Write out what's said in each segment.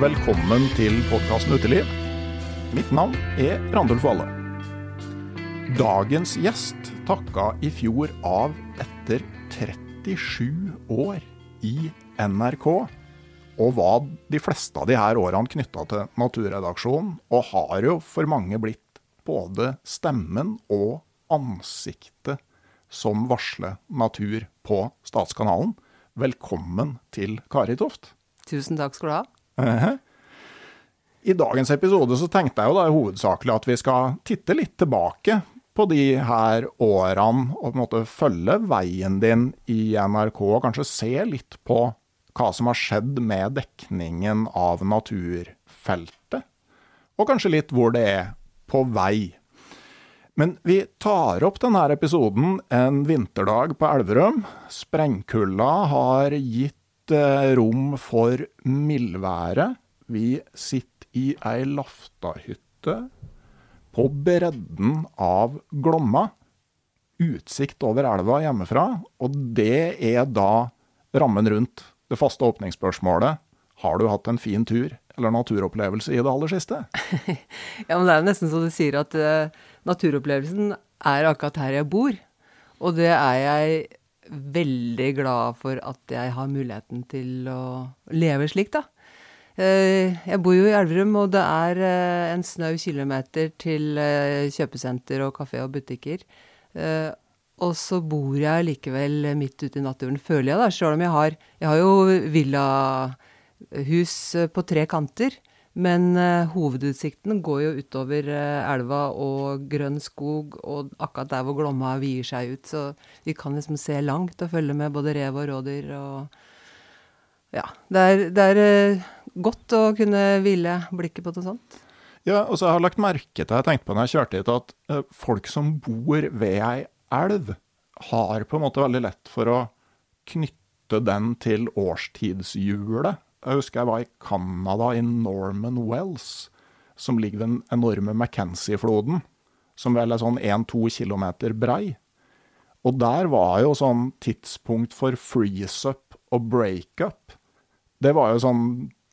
velkommen til podkasten Uteliv. Mitt navn er Randulf Valle. Dagens gjest takka i fjor av etter 37 år i NRK, og var de fleste av de her årene knytta til Naturredaksjonen, og har jo for mange blitt både stemmen og ansiktet som varsler natur på Statskanalen. Velkommen til Kari Toft. Tusen takk skal du ha. Uh I dagens episode så tenkte jeg jo da hovedsakelig at vi skal titte litt tilbake på de her årene og på en måte følge veien din i NRK, og kanskje se litt på hva som har skjedd med dekningen av naturfeltet. Og kanskje litt hvor det er på vei. Men vi tar opp denne episoden en vinterdag på Elverum. Sprengkulda har gitt eh, rom for mildværet. Vi sitter i ei laftahytte på bredden av Glomma. Utsikt over elva hjemmefra. Og det er da rammen rundt det faste åpningsspørsmålet. Har du hatt en fin tur eller naturopplevelse i det aller siste? ja, men det er jo nesten så du sier at uh, naturopplevelsen er akkurat her jeg bor. Og det er jeg veldig glad for at jeg har muligheten til å leve slik, da. Uh, jeg bor jo i Elverum, og det er uh, en snau kilometer til kjøpesenter og kafé og butikker. og så bor jeg likevel midt ute i naturen, føler jeg, da. Sjøl om jeg har Jeg har jo villahus på tre kanter. Men uh, hovedutsikten går jo utover uh, elva og grønn skog, og akkurat der hvor Glomma vier seg ut. Så vi kan liksom se langt og følge med både rev og rådyr og Ja. Det er, det er uh, godt å kunne hvile blikket på noe sånt. Ja, og så har jeg lagt merke til, jeg tenkte på når jeg kjørte hit, at folk som bor ved ei elv, har på en måte veldig lett for å knytte den til årstidshjulet. Jeg husker jeg var i Canada, i Norman Wells, som ligger ved den enorme McKenzie-floden, som vel er sånn 1-2 kilometer brei. Og der var jo sånn tidspunkt for freeze-up og break-up. Det var jo sånn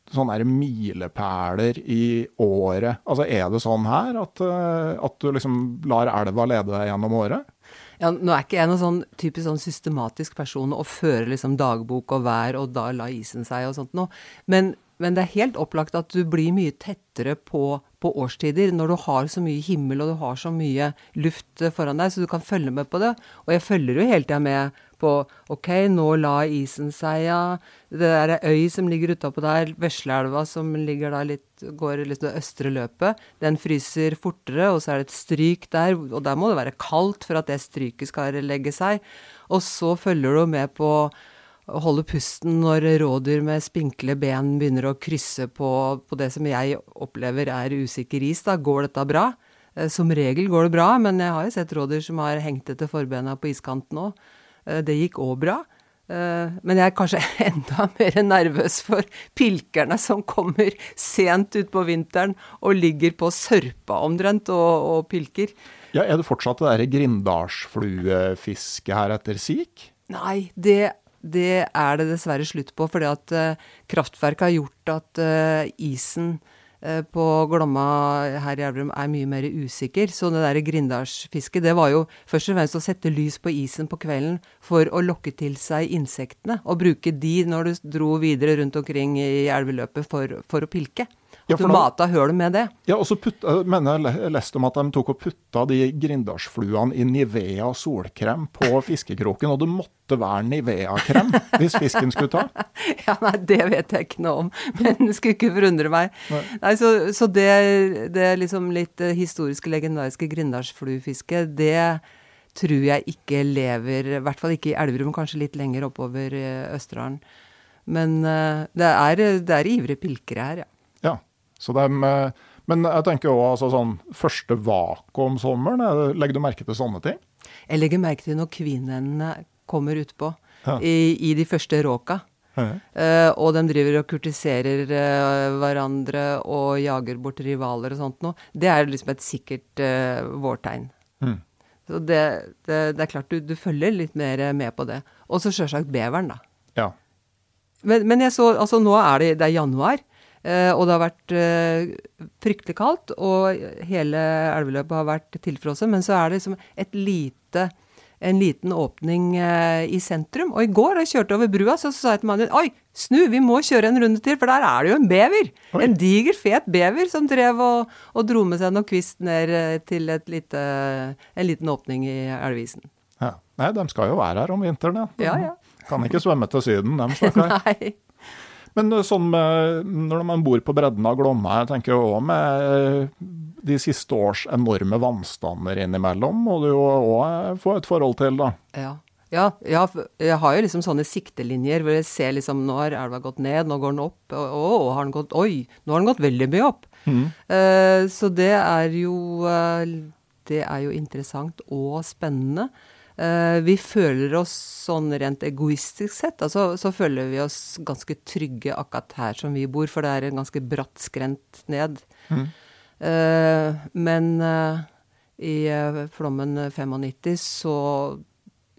sånne milepæler i året. Altså, Er det sånn her at, eh, at du liksom lar elva lede deg gjennom året? Ja, Nå er ikke jeg noen sånn typisk sånn systematisk person og fører liksom dagbok og vær og da la isen seg og sånt noe. Men, men, det er helt opplagt at du blir mye tettere på, på, årstider når du har så mye himmel og du har så mye luft foran deg, så du kan følge med på det. Og jeg følger jo hele tida med på OK, nå la isen seg, ja. Det er ei øy som ligger utapå der, Vesleelva som ligger da litt går litt det østre løpet. Den fryser fortere, og så er det et stryk der, og der må det være kaldt for at det stryket skal legge seg. Og så følger du med på å holde pusten når rådyr med spinkle ben begynner å krysse på, på det som jeg opplever er usikker is. Da går dette bra? Eh, som regel går det bra, men jeg har jo sett rådyr som har hengt etter forbena på iskanten òg. Eh, det gikk òg bra. Eh, men jeg er kanskje enda mer nervøs for pilkerne som kommer sent utpå vinteren og ligger på sørpa omtrent og, og pilker. Ja, Er det fortsatt det derre grindalsfluefisket her etter sik? Nei, det, det, er det dessverre slutt på. Fordi at uh, kraftverket har gjort at isen Eh, på Glomma her i Elverum er mye mer usikker. Så det der grindalsfisket, det var jo først og fremst å sette lys på isen på kvelden for å lokke til seg insektene. Og bruke de når du dro videre rundt omkring i elveløpet for, for å pilke. Ja, du mata du med det. Ja, og så mener jeg leste om at de tok og putta de grindalsfluene i Nivea solkrem på fiskekroken, og det måtte være Nivea-krem hvis fisken skulle ta? ja, nei, det vet jeg ikke noe om, men det skulle ikke forundre meg. Nei. nei så, så det, det liksom litt eh, historiske, legendariske grindalsfluefisket, det tror jeg ikke lever, i hvert fall ikke i Elverum, kanskje litt lenger oppover eh, Østerdalen. Men uh, det, er, det er ivrige pilkere her, ja. De, men jeg tenker òg altså sånn første vakuum om sommeren, legger du merke til sånne ting? Jeg legger merke til når kvinnene kommer utpå ja. i, i de første råka. Uh, og de driver og kurtiserer uh, hverandre og jager bort rivaler og sånt noe. Det er liksom et sikkert uh, vårtegn. Mm. Så det, det, det, er klart du, du, følger litt mer med på det. Og så sjølsagt beveren, da. Ja. Men, men, jeg så Altså, nå er det, det er januar. Eh, og det har vært eh, fryktelig kaldt, og hele elveløpet har vært tilfrosset. Men så er det liksom et lite, en liten åpning eh, i sentrum. Og i går da jeg kjørte over brua, så, så sa jeg til mannen min Oi, snu, vi må kjøre en runde til, for der er det jo en bever. Oi. En diger, fet bever som drev og, og dro med seg noe kvist ned til et lite, en liten åpning i elvisen. Ja. Nei, de skal jo være her om vinteren, ja. Ja, ja. Kan ikke svømme til Syden, de stakkar. Men eh, sånn med, når man bor på bredden av Glomma, jeg tenker òg med eh, de siste års enorme vannstander innimellom, må du jo òg få et forhold til, da. Ja. Ja, ja, jeg har jo liksom sånne siktelinjer hvor jeg ser liksom Nå har elva gått ned, nå går den opp. Og, og, har den gått Oi, nå har den gått veldig mye opp. Eh, så det er jo uh, Det er jo interessant og spennende. Eh, vi føler oss sånn rent egoistisk sett, altså, så føler vi oss ganske trygge akkurat her som vi bor, for det er en ganske bratt skrent ned. Eh, men uh, i uh, flommen 95 så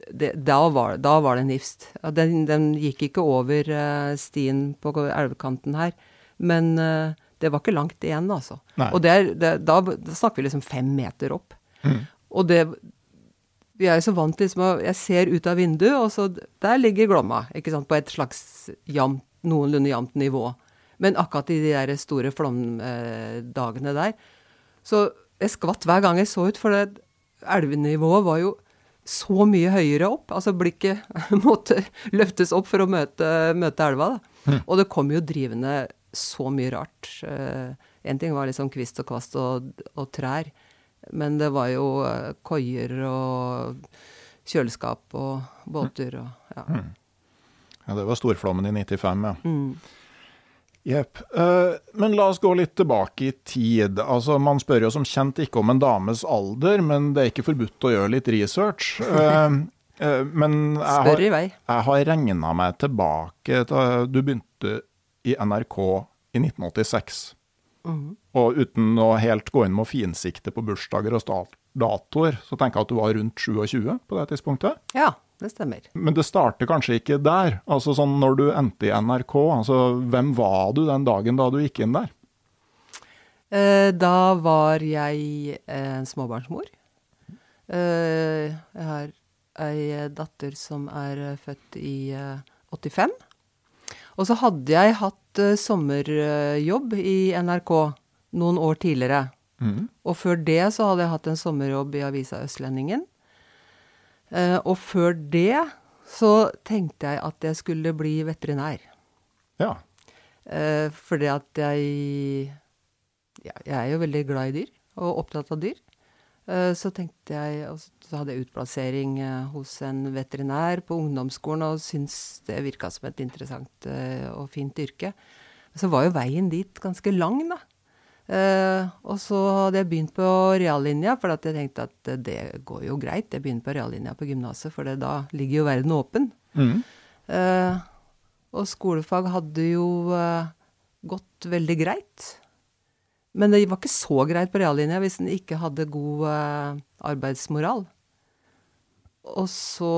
det, da, var, da var det nifst. Den, den gikk ikke over stien på elvekanten her, men det var ikke langt igjen, altså. Nei. Og det er, det, da, da snakker vi liksom fem meter opp. Og det Vi er jo så vant til liksom å Jeg ser ut av vinduet, og så Der ligger Glomma, ikke sant, på et slags jamt, noenlunde jevnt nivå. Men akkurat i de der store flomdagene der, så jeg skvatt hver gang jeg så ut, for det elvenivået var jo så mye høyere opp. Altså blikket måtte løftes opp for å møte, møte elva. Da. Og det kom jo drivende så mye rart. Én en ting var liksom kvist og kvast og, og trær, men det var jo eh, koier og kjøleskap og båter og ja. Ja, Det var storflommen i 95, ja. Mm. Jepp. Eh, men la oss gå litt tilbake i tid. Altså, Man spør jo som kjent ikke om en dames alder, men det er ikke forbudt å gjøre litt research. Uh, uh, men jeg har, jeg har regna meg tilbake til Du begynte i NRK i 1986. Mhm. Og uten å helt gå inn med å finsikte på bursdager og datoer, så tenker jeg at du var rundt 27 på det tidspunktet. Ja, det stemmer. Men det starter kanskje ikke der. Altså sånn Når du endte i NRK, altså hvem var du den dagen da du gikk inn der? Eh, da var jeg en småbarnsmor. Eh, jeg har ei datter som er eh, født i eh, 85. Og så hadde jeg hatt eh, sommerjobb i NRK noen år tidligere. Og før det så hadde jeg hatt en sommerjobb i avisa Østlendingen. Eh, og før det så tenkte jeg at jeg skulle bli veterinær. Ja. Eh, fordi at jeg ja, Jeg er jo veldig glad i dyr, og opptatt av dyr. Eh, så tenkte jeg og Så hadde jeg utplassering eh, hos en veterinær på ungdomsskolen, og syntes det virka som et interessant eh, og fint yrke. Så var jo veien dit ganske lang, da. Og så hadde jeg begynt på reallinja, for jeg tenkte at det går jo greit. Jeg begynner på reallinja på gymnaset, for da ligger jo verden åpen. Eh, og skolefag hadde jo gått veldig greit. Men det var ikke så greit på reallinja hvis en ikke hadde god eh, arbeidsmoral. Og så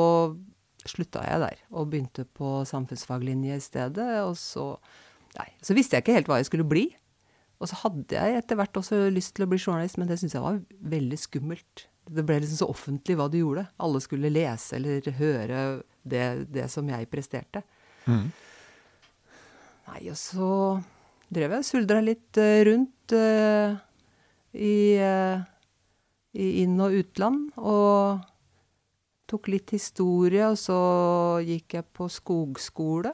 slutta jeg der, og begynte på samfunnsfaglinje i stedet. Og så, nei, så visste jeg ikke helt hva jeg skulle bli. Og så hadde jeg etter hvert også lyst til å bli journalist, men det syntes jeg var veldig skummelt. Det ble liksom så offentlig hva du gjorde. Alle skulle lese eller høre det, det som jeg presterte. Nei, og så drev jeg suldra litt eh, rundt uh, i, uh, i inn- og utland. Og tok litt historie, og så gikk jeg på skogskole.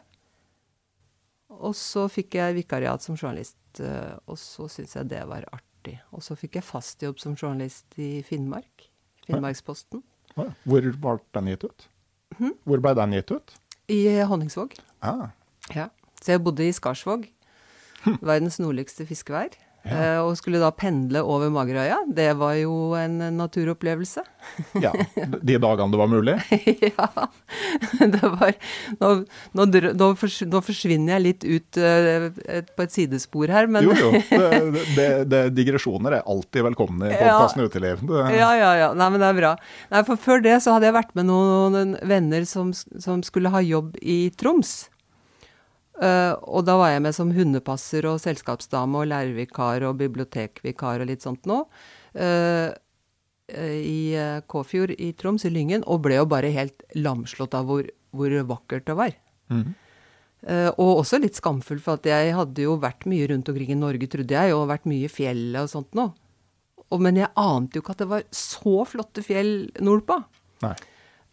Og så fikk jeg vikariat som journalist, uh, og så syntes jeg det var artig. Og så fikk jeg fast jobb som journalist i Finnmark. Finnmarksposten. Ja. Hvor ble den gitt ut? Hvor ble den gitt ut? I Honningsvåg. Ah. Ja. Så jeg bodde i Skarsvåg, verdens nordligste fiskevær. eh, Og skulle da pendle over Magerøya. Det var jo en naturopplevelse. Ja, De dagene det var mulig? ja. Det var Nå, nå, nå, fors, nå forsvinner jeg litt ut eh, på et sidespor her, men Jo, jo. Det, det, det, digresjoner er alltid velkomne i Ja. podkasten Uteliv. Det, Ja, ja, ja. Nei, men det er bra. Nei, for før det så hadde jeg vært med noen venner som, som skulle ha jobb i Troms. Eh, og da var jeg med som hundepasser og selskapsdame og lærervikar og bibliotekvikar og litt sånt nå. Uh, I eh, Kåfjord i Troms, i Lyngen, og ble jo bare helt lamslått av hvor, hvor vakkert det var. Mhm. Uh, og også litt skamfull, for at jeg hadde jo vært mye rundt omkring i Norge, trodde jeg, og vært mye i fjellet og sånt nå. Og, men jeg ante jo ikke at det var så flotte fjell nordpå. Nei.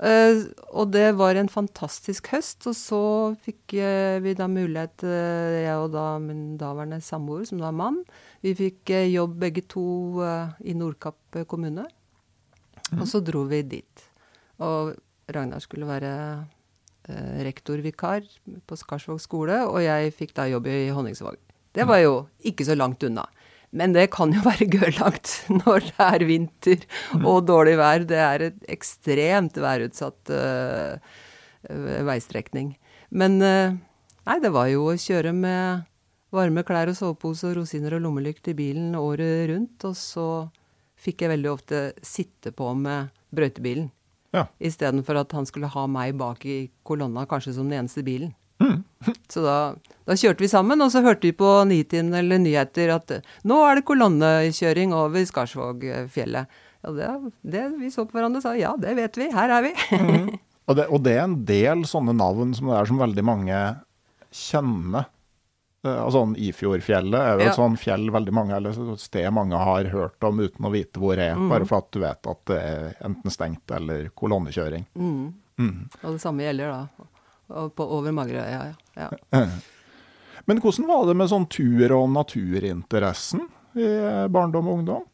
Eh, og det var en fantastisk høst, og så fikk uh, vi da mulighet, uh, jeg og da min daværende samboer, som da er mann, vi fikk jobb begge to i Nordkapp kommune. kommune. Og så dro vi dit. Og Ragnar skulle være rektorvikar på Skarsvåg skole, og jeg fikk da jobb i Honningsvåg. Det var jo ikke så langt unna. Men det kan jo være gørrlangt når det er vinter og dårlig vær. Det er et ekstremt værutsatt uh, veistrekning. Men uh, nei, det var jo å kjøre med varme klær og sovepose og rosiner og lommelykt i bilen året rundt. Og så fikk jeg veldig ofte sitte på med brøytebilen. Ja. Istedenfor at han skulle ha meg bak i kolonna, kanskje som den eneste bilen. Så da, da kjørte vi sammen, og så hørte vi på Nitimen eller nyheter at eh, nå er det kolonnekjøring over Skarsvågfjellet. Ja, det, det, vi så på hverandre og sa ja, det vet vi, her er vi. Og det, og det er en del sånne navn som det er som veldig mange kjenner. Eh, Altså Ifjordfjellet er jo Ja. et sånn fjell veldig mange, eller et sted mange har hørt om uten å vite hvor det er, Mm. bare for at du vet at det er enten stengt eller kolonnekjøring. Mm. Og det samme gjelder da og på over Magerøya. Ja, ja. Men hvordan var det med sånn tur- og naturinteressen i barndom og ungdom?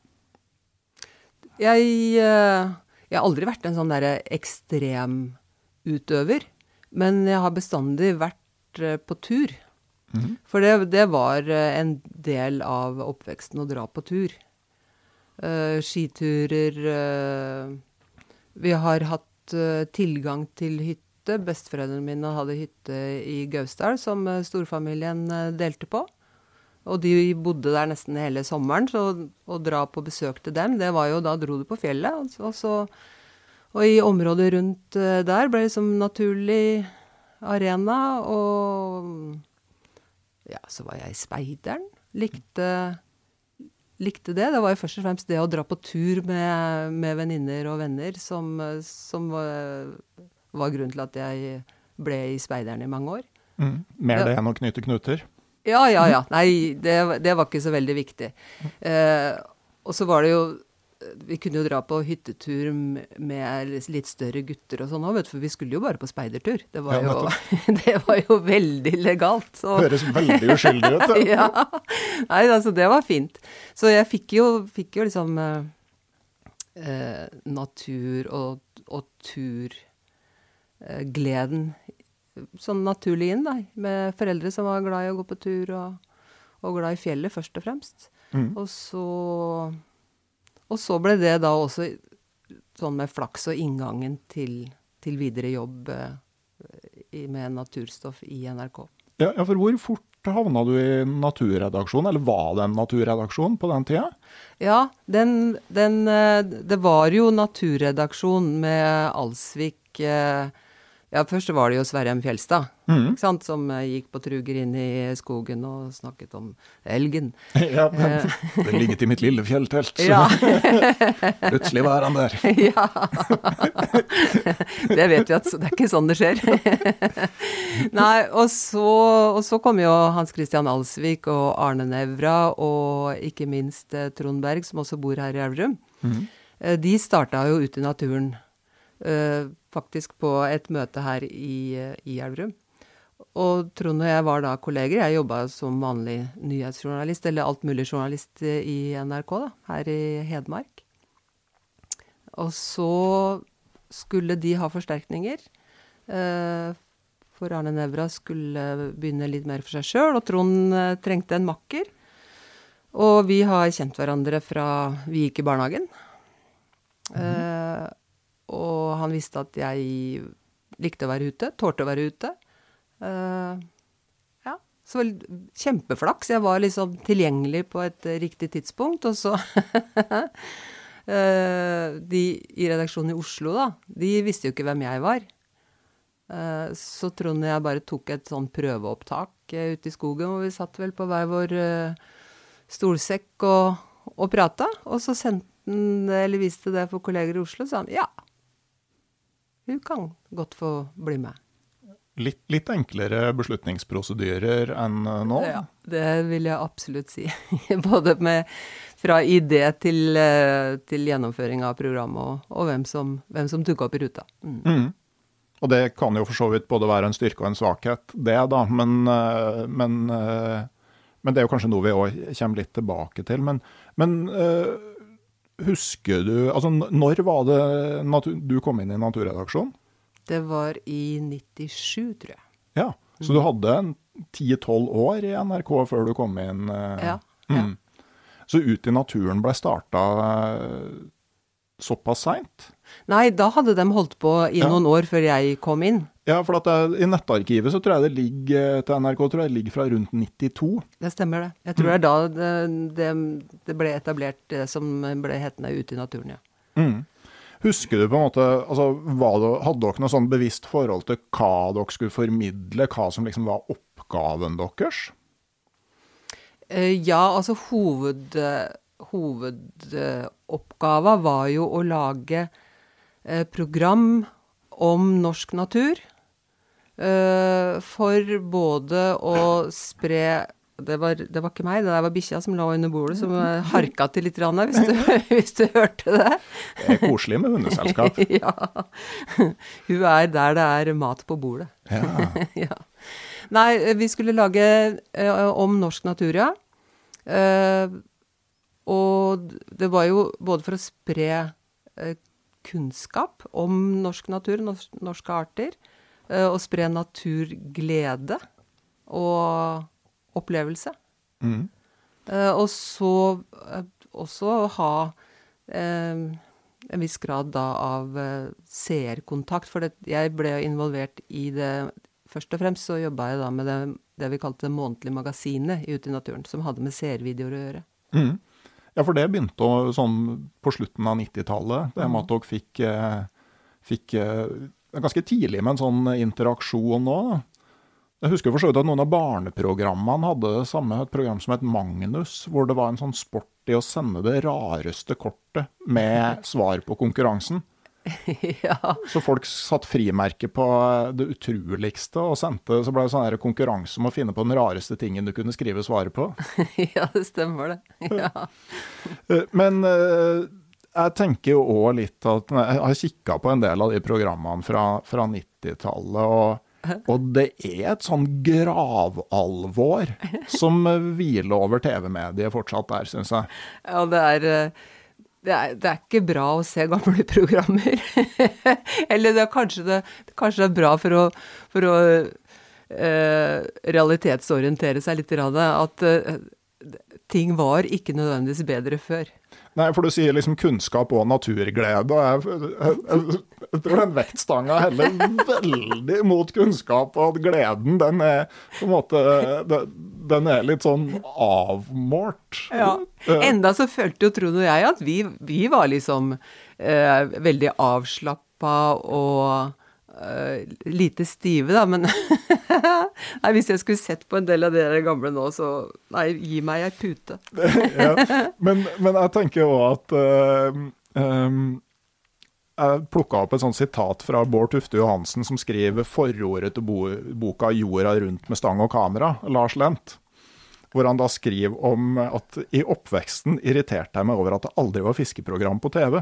Jeg, eh, jeg har aldri vært en sånn derre ekstremutøver, men jeg har bestandig vært eh, på tur. For det, det var eh, en del av oppveksten å dra på tur. Uh, skiturer uh, Vi har hatt uh, tilgang til hytte. Besteforeldrene mine hadde hytte i Gausdal som eh, storfamilien eh, delte på. Og de bodde der nesten hele sommeren, så å dra på besøk til dem, det var jo da dro du på fjellet. Og, så- og, i området rundt eh, der ble det som naturlig arena. Og ja, så var jeg speideren. Likte, likte det. Det var jo først og fremst det å dra på tur med, med venninner og venner som, som var, var grunnen til at jeg ble i speideren i mange år. Mer Ja. det enn å knyte knuter? Ja, ja, ja. Nei, det, det var ikke så veldig viktig. Eh, og så var det jo Vi kunne jo dra på hyttetur med litt større gutter og sånn òg, for vi skulle jo bare på speidertur. Det var, Ja, jo, det var jo veldig legalt. Så, Høres veldig uskyldig ut. ja. Nei, altså, det var fint. Så jeg fikk jo, fikk jo liksom eh, eh, natur og, og turgleden sånn naturlig inn, da. Med foreldre som var glad i å gå på tur, og, og glad i fjellet, først og fremst. Mm. Og så Og så ble det da også sånn med flaks og inngangen til, til videre jobb eh, i, med naturstoff i NRK. Ja, ja, for hvor fort havna du i naturredaksjonen, eller var det en naturredaksjon på den tida? Ja, den, den eh, Det var jo naturredaksjon med Alsvik eh, Ja, først var det jo Sverre M. Fjelstad, mm. sant, som eh, gikk på truger inn i skogen og snakket om elgen. Ja, men, Den ligget i mitt lille fjelltelt. så Ja. Plutselig var han der. ja. det vet vi at det er ikke sånn det skjer. Nei, og så, og så kom jo Hans Christian Alsvik og Arne Nævra og ikke minst eh, Trond Berg, som også bor her i Elverum. Mm. De starta jo ute i naturen, eh, faktisk på et møte her i, eh, i Elverum. Og Trond og jeg var da kolleger. Jeg jobba som vanlig nyhetsjournalist, eller altmulig-journalist i NRK, da, her i Hedmark. Og så skulle de ha forsterkninger. Eh, for Arne Nævra skulle begynne litt mer for seg sjøl, og Trond eh, trengte en makker. Og vi har kjent hverandre fra vi gikk i barnehagen. Eh, og han visste at jeg likte å være ute, tålte å være ute. Uh, ja, så kjempeflaks. Jeg var liksom tilgjengelig på et riktig tidspunkt, og så uh, De i redaksjonen i Oslo, da, de visste jo ikke hvem jeg var. Eh, så Trond og jeg bare tok et sånn prøveopptak ute i skogen, hvor vi satt vel på hver vår stolsekk og, og prata. Og så sendte han eller viste det for kolleger i Oslo, og sa han ja, hun kan godt få bli med. Litt, litt enklere beslutningsprosedyrer enn eh, nå? Ja, det vil jeg absolutt si. Både med, fra idé til, eh, til gjennomføring av programmet, og, og hvem som, hvem som dukker opp i ruta. Mm. Mm. Og det kan jo for så vidt både være en styrke og en svakhet, det da. Men, eh, men, men det er jo kanskje noe vi òg kommer litt tilbake til. Men, men, husker du Altså, når var det du kom inn i Naturredaksjonen? Det var i 97, tror jeg. Ja, Så du hadde en 10-12 år i NRK før du kom inn? Ja. ja. Mm. Så Ut i naturen ble starta såpass seint? Nei, da hadde de holdt på i ja. noen år før jeg kom inn. Ja, for det, i nettarkivet så tror jeg det ligger til NRK tror jeg det ligger fra rundt 92. Det stemmer, det. Jeg tror mm. det er da det, det, ble etablert det som ble hetende Ute i naturen, ja. Mm. Husker du på en måte, altså, det, Hadde dere noe sånn bevisst forhold til hva dere skulle formidle, hva som liksom var oppgaven deres? Eh, ja, altså hoved, hovedoppgava var jo å lage eh, program om norsk natur. Eh, for både å spre det var, det var, ikke meg, det der var bikkja som lå under bordet, som harka til litt, hvis du, hvis du hørte det. Det er koselig med hundeselskap. ja. Hun er der det er mat på bordet. Ja. ja. Nei, vi skulle lage uh, om norsk natur, ja. Uh, og det var jo både for å spre uh, kunnskap om norsk natur, norsk, norske arter, og spre naturglede. Og opplevelse. Mm. Uh, og så uh, også ha uh, en viss grad da av seerkontakt. For det, jeg ble involvert i det Først og fremst så jobba jeg da med det, det vi kalte det månedlige magasinet i Ute i naturen, som hadde med seervideoer å gjøre. Mm. Ja, for det begynte sånn på slutten av 90-tallet. Det med at dere fikk, fikk ganske tidlig med en sånn interaksjon òg. Jeg husker for så vidt at noen av barneprogrammene hadde samme, et program som het Magnus, hvor det var en sånn sport i å sende det rareste kortet med svar på konkurransen. ja. Så folk satt frimerke på det utroligste og sendte, så ble det sånn konkurranse om å finne på den rareste tingen du kunne skrive svaret på. ja, det stemmer det. Ja. Eh, men eh, jeg tenker jo òg litt at Jeg har kikka på en del av de programmene fra, fra 90-tallet. og og det er et sånn gravalvor som hviler over TV-mediet fortsatt der, syns jeg. Ja, det er, det er, det er ikke bra å se gamle programmer. Eller det er kanskje det, kanskje det er bra for å, for å eh, realitetsorientere seg litt. At eh, ting var ikke nødvendigvis bedre før. Nei, for du sier liksom kunnskap og naturglede. og jeg, tror den vektstanga heller veldig mot kunnskap, og at gleden den er på en måte Den er litt sånn avmålt. Ja. Enda så følte jo Trond og jeg at vi, vi var liksom eh, veldig avslappa og Uh, lite stive, da, men nei, Hvis jeg skulle sett på en del av dere gamle nå, så Nei, gi meg ei pute. ja, men, men, jeg tenker jo at uh, um, Jeg plukka opp et sånt sitat fra Bård Tufte Johansen, som skriver forordet til bo boka 'Jorda rundt med stang og kamera', Lars Lent. Hvor han da skriver om at i oppveksten irriterte jeg meg over at det aldri var fiskeprogram på TV.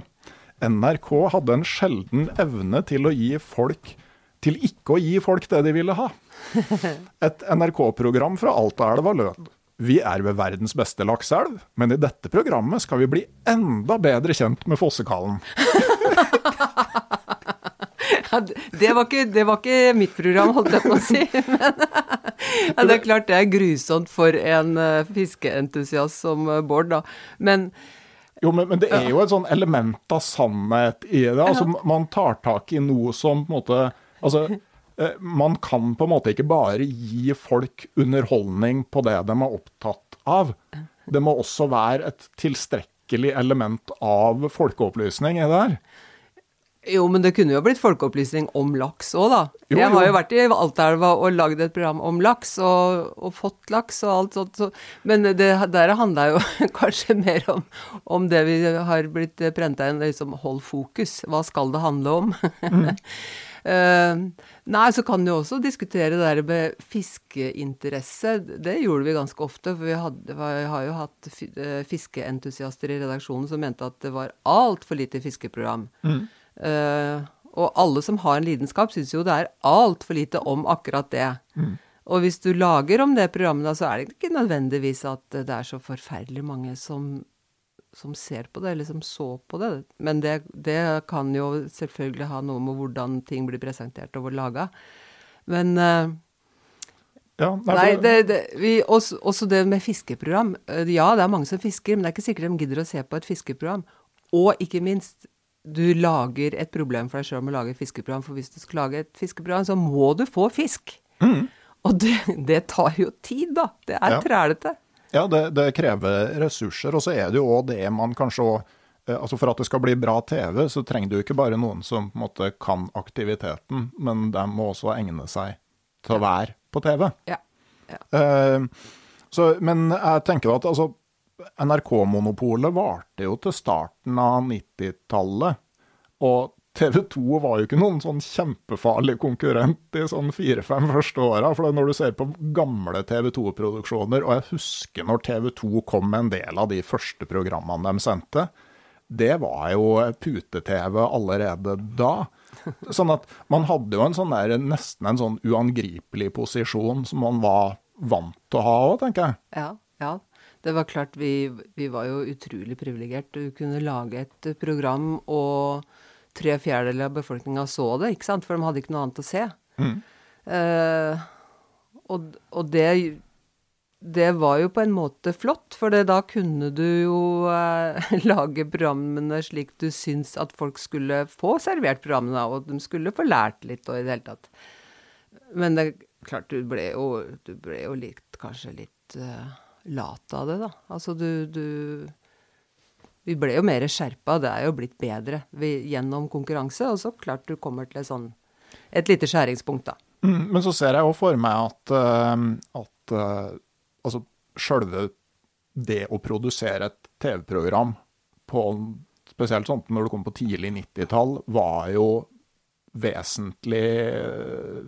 NRK hadde en sjelden evne til å gi folk til ikke å gi folk det de ville ha. Et NRK-program fra Altaelva lød Vi er ved verdens beste lakseelv, men i dette programmet skal vi bli enda bedre kjent med fossekallen. Ja, det, var ikke, det, var ikke, mitt program, holdt jeg på å si. Men ja, det er klart det er grusomt for en uh, fiskeentusiast som Bård, da. Men jo, men, men, det er jo et sånn element av sannhet i det. Altså, Man tar tak i noe som på en måte Altså, eh, man kan på en måte ikke bare gi folk underholdning på det de er opptatt av. Det må også være et tilstrekkelig element av folkeopplysning i det her. Jo, men det kunne jo blitt folkeopplysning om laks òg, da. Jo, jeg har jo. jo vært i Altaelva og lagd et program om laks, og, og fått laks og alt sånt. Så, men det der handla jo kanskje mer om, om det vi har blitt prenta inn, liksom hold fokus. Hva skal det handle om? Eh, nei, så kan du jo også diskutere det der med fiskeinteresse. Det gjorde vi ganske ofte. For vi, hadde, vi har jo hatt eh, fiskeentusiaster i redaksjonen som mente at det var altfor lite fiskeprogram. Eh, og alle som har en lidenskap, syns jo det er altfor lite om akkurat det. Og hvis du lager om det programmet, da, så er det ikke nødvendigvis at det er så forferdelig mange som, som ser på det, eller som så på det. Men det, det kan jo selvfølgelig ha noe med hvordan ting blir presentert og laga. Men uh, Ja, nei, Nei, det, det, vi, også, også det med fiskeprogram. Eh, Ja, det er mange som fisker, men det er ikke sikkert de gidder å se på et fiskeprogram. Og ikke minst, du lager et problem for deg sjøl med å lage et fiskeprogram. For hvis du skal lage et fiskeprogram, så må du få fisk. Og det, det tar jo tid, da. Det er Ja. trælete. Ja, det, det krever ressurser, og så er det jo òg det man kanskje òg Altså For at det skal bli bra TV, så trenger du ikke bare noen som på en måte kan aktiviteten, men de må også egne seg til å være på TV. Ja. ja. Uh, så, men jeg tenker at altså, NRK-monopolet varte jo til starten av 90-tallet. Og TV 2 var jo ikke noen sånn kjempefarlig konkurrent i sånn fire-fem første åra. For når du ser på gamle TV 2-produksjoner, og jeg husker når TV 2 kom med en del av de første programmene de sendte, det var jo pute-TV allerede da. Sånn at man hadde jo en sånn der, nesten en sånn uangripelig posisjon som man var vant til å ha òg, tenker jeg. Ja, ja. Det var klart, vi, vi var jo utrolig privilegert. Du kunne lage et program, og tre fjerdedeler av befolkninga så det, ikke sant? For de hadde ikke noe annet å se. Eh, og, og det, det var jo på en måte flott, for det, da kunne du jo uh, lage programmene slik du syns at folk skulle få servert programmene, og de skulle få lært litt og i det hele tatt. Men det er klart, du ble jo, du ble jo litt, kanskje litt eh, lat av det, da. Altså du, du Vi ble jo mer skjerpa, det er jo blitt bedre vi, gjennom konkurranse. Og så klart du kommer til et sånn et lite skjæringspunkt, da. Mm, Men så ser jeg jo for meg at, eh, at eh, altså sjølve det å produsere et TV-program på spesielt sånn når det kom på tidlig 90-tall, var jo vesentlig eh,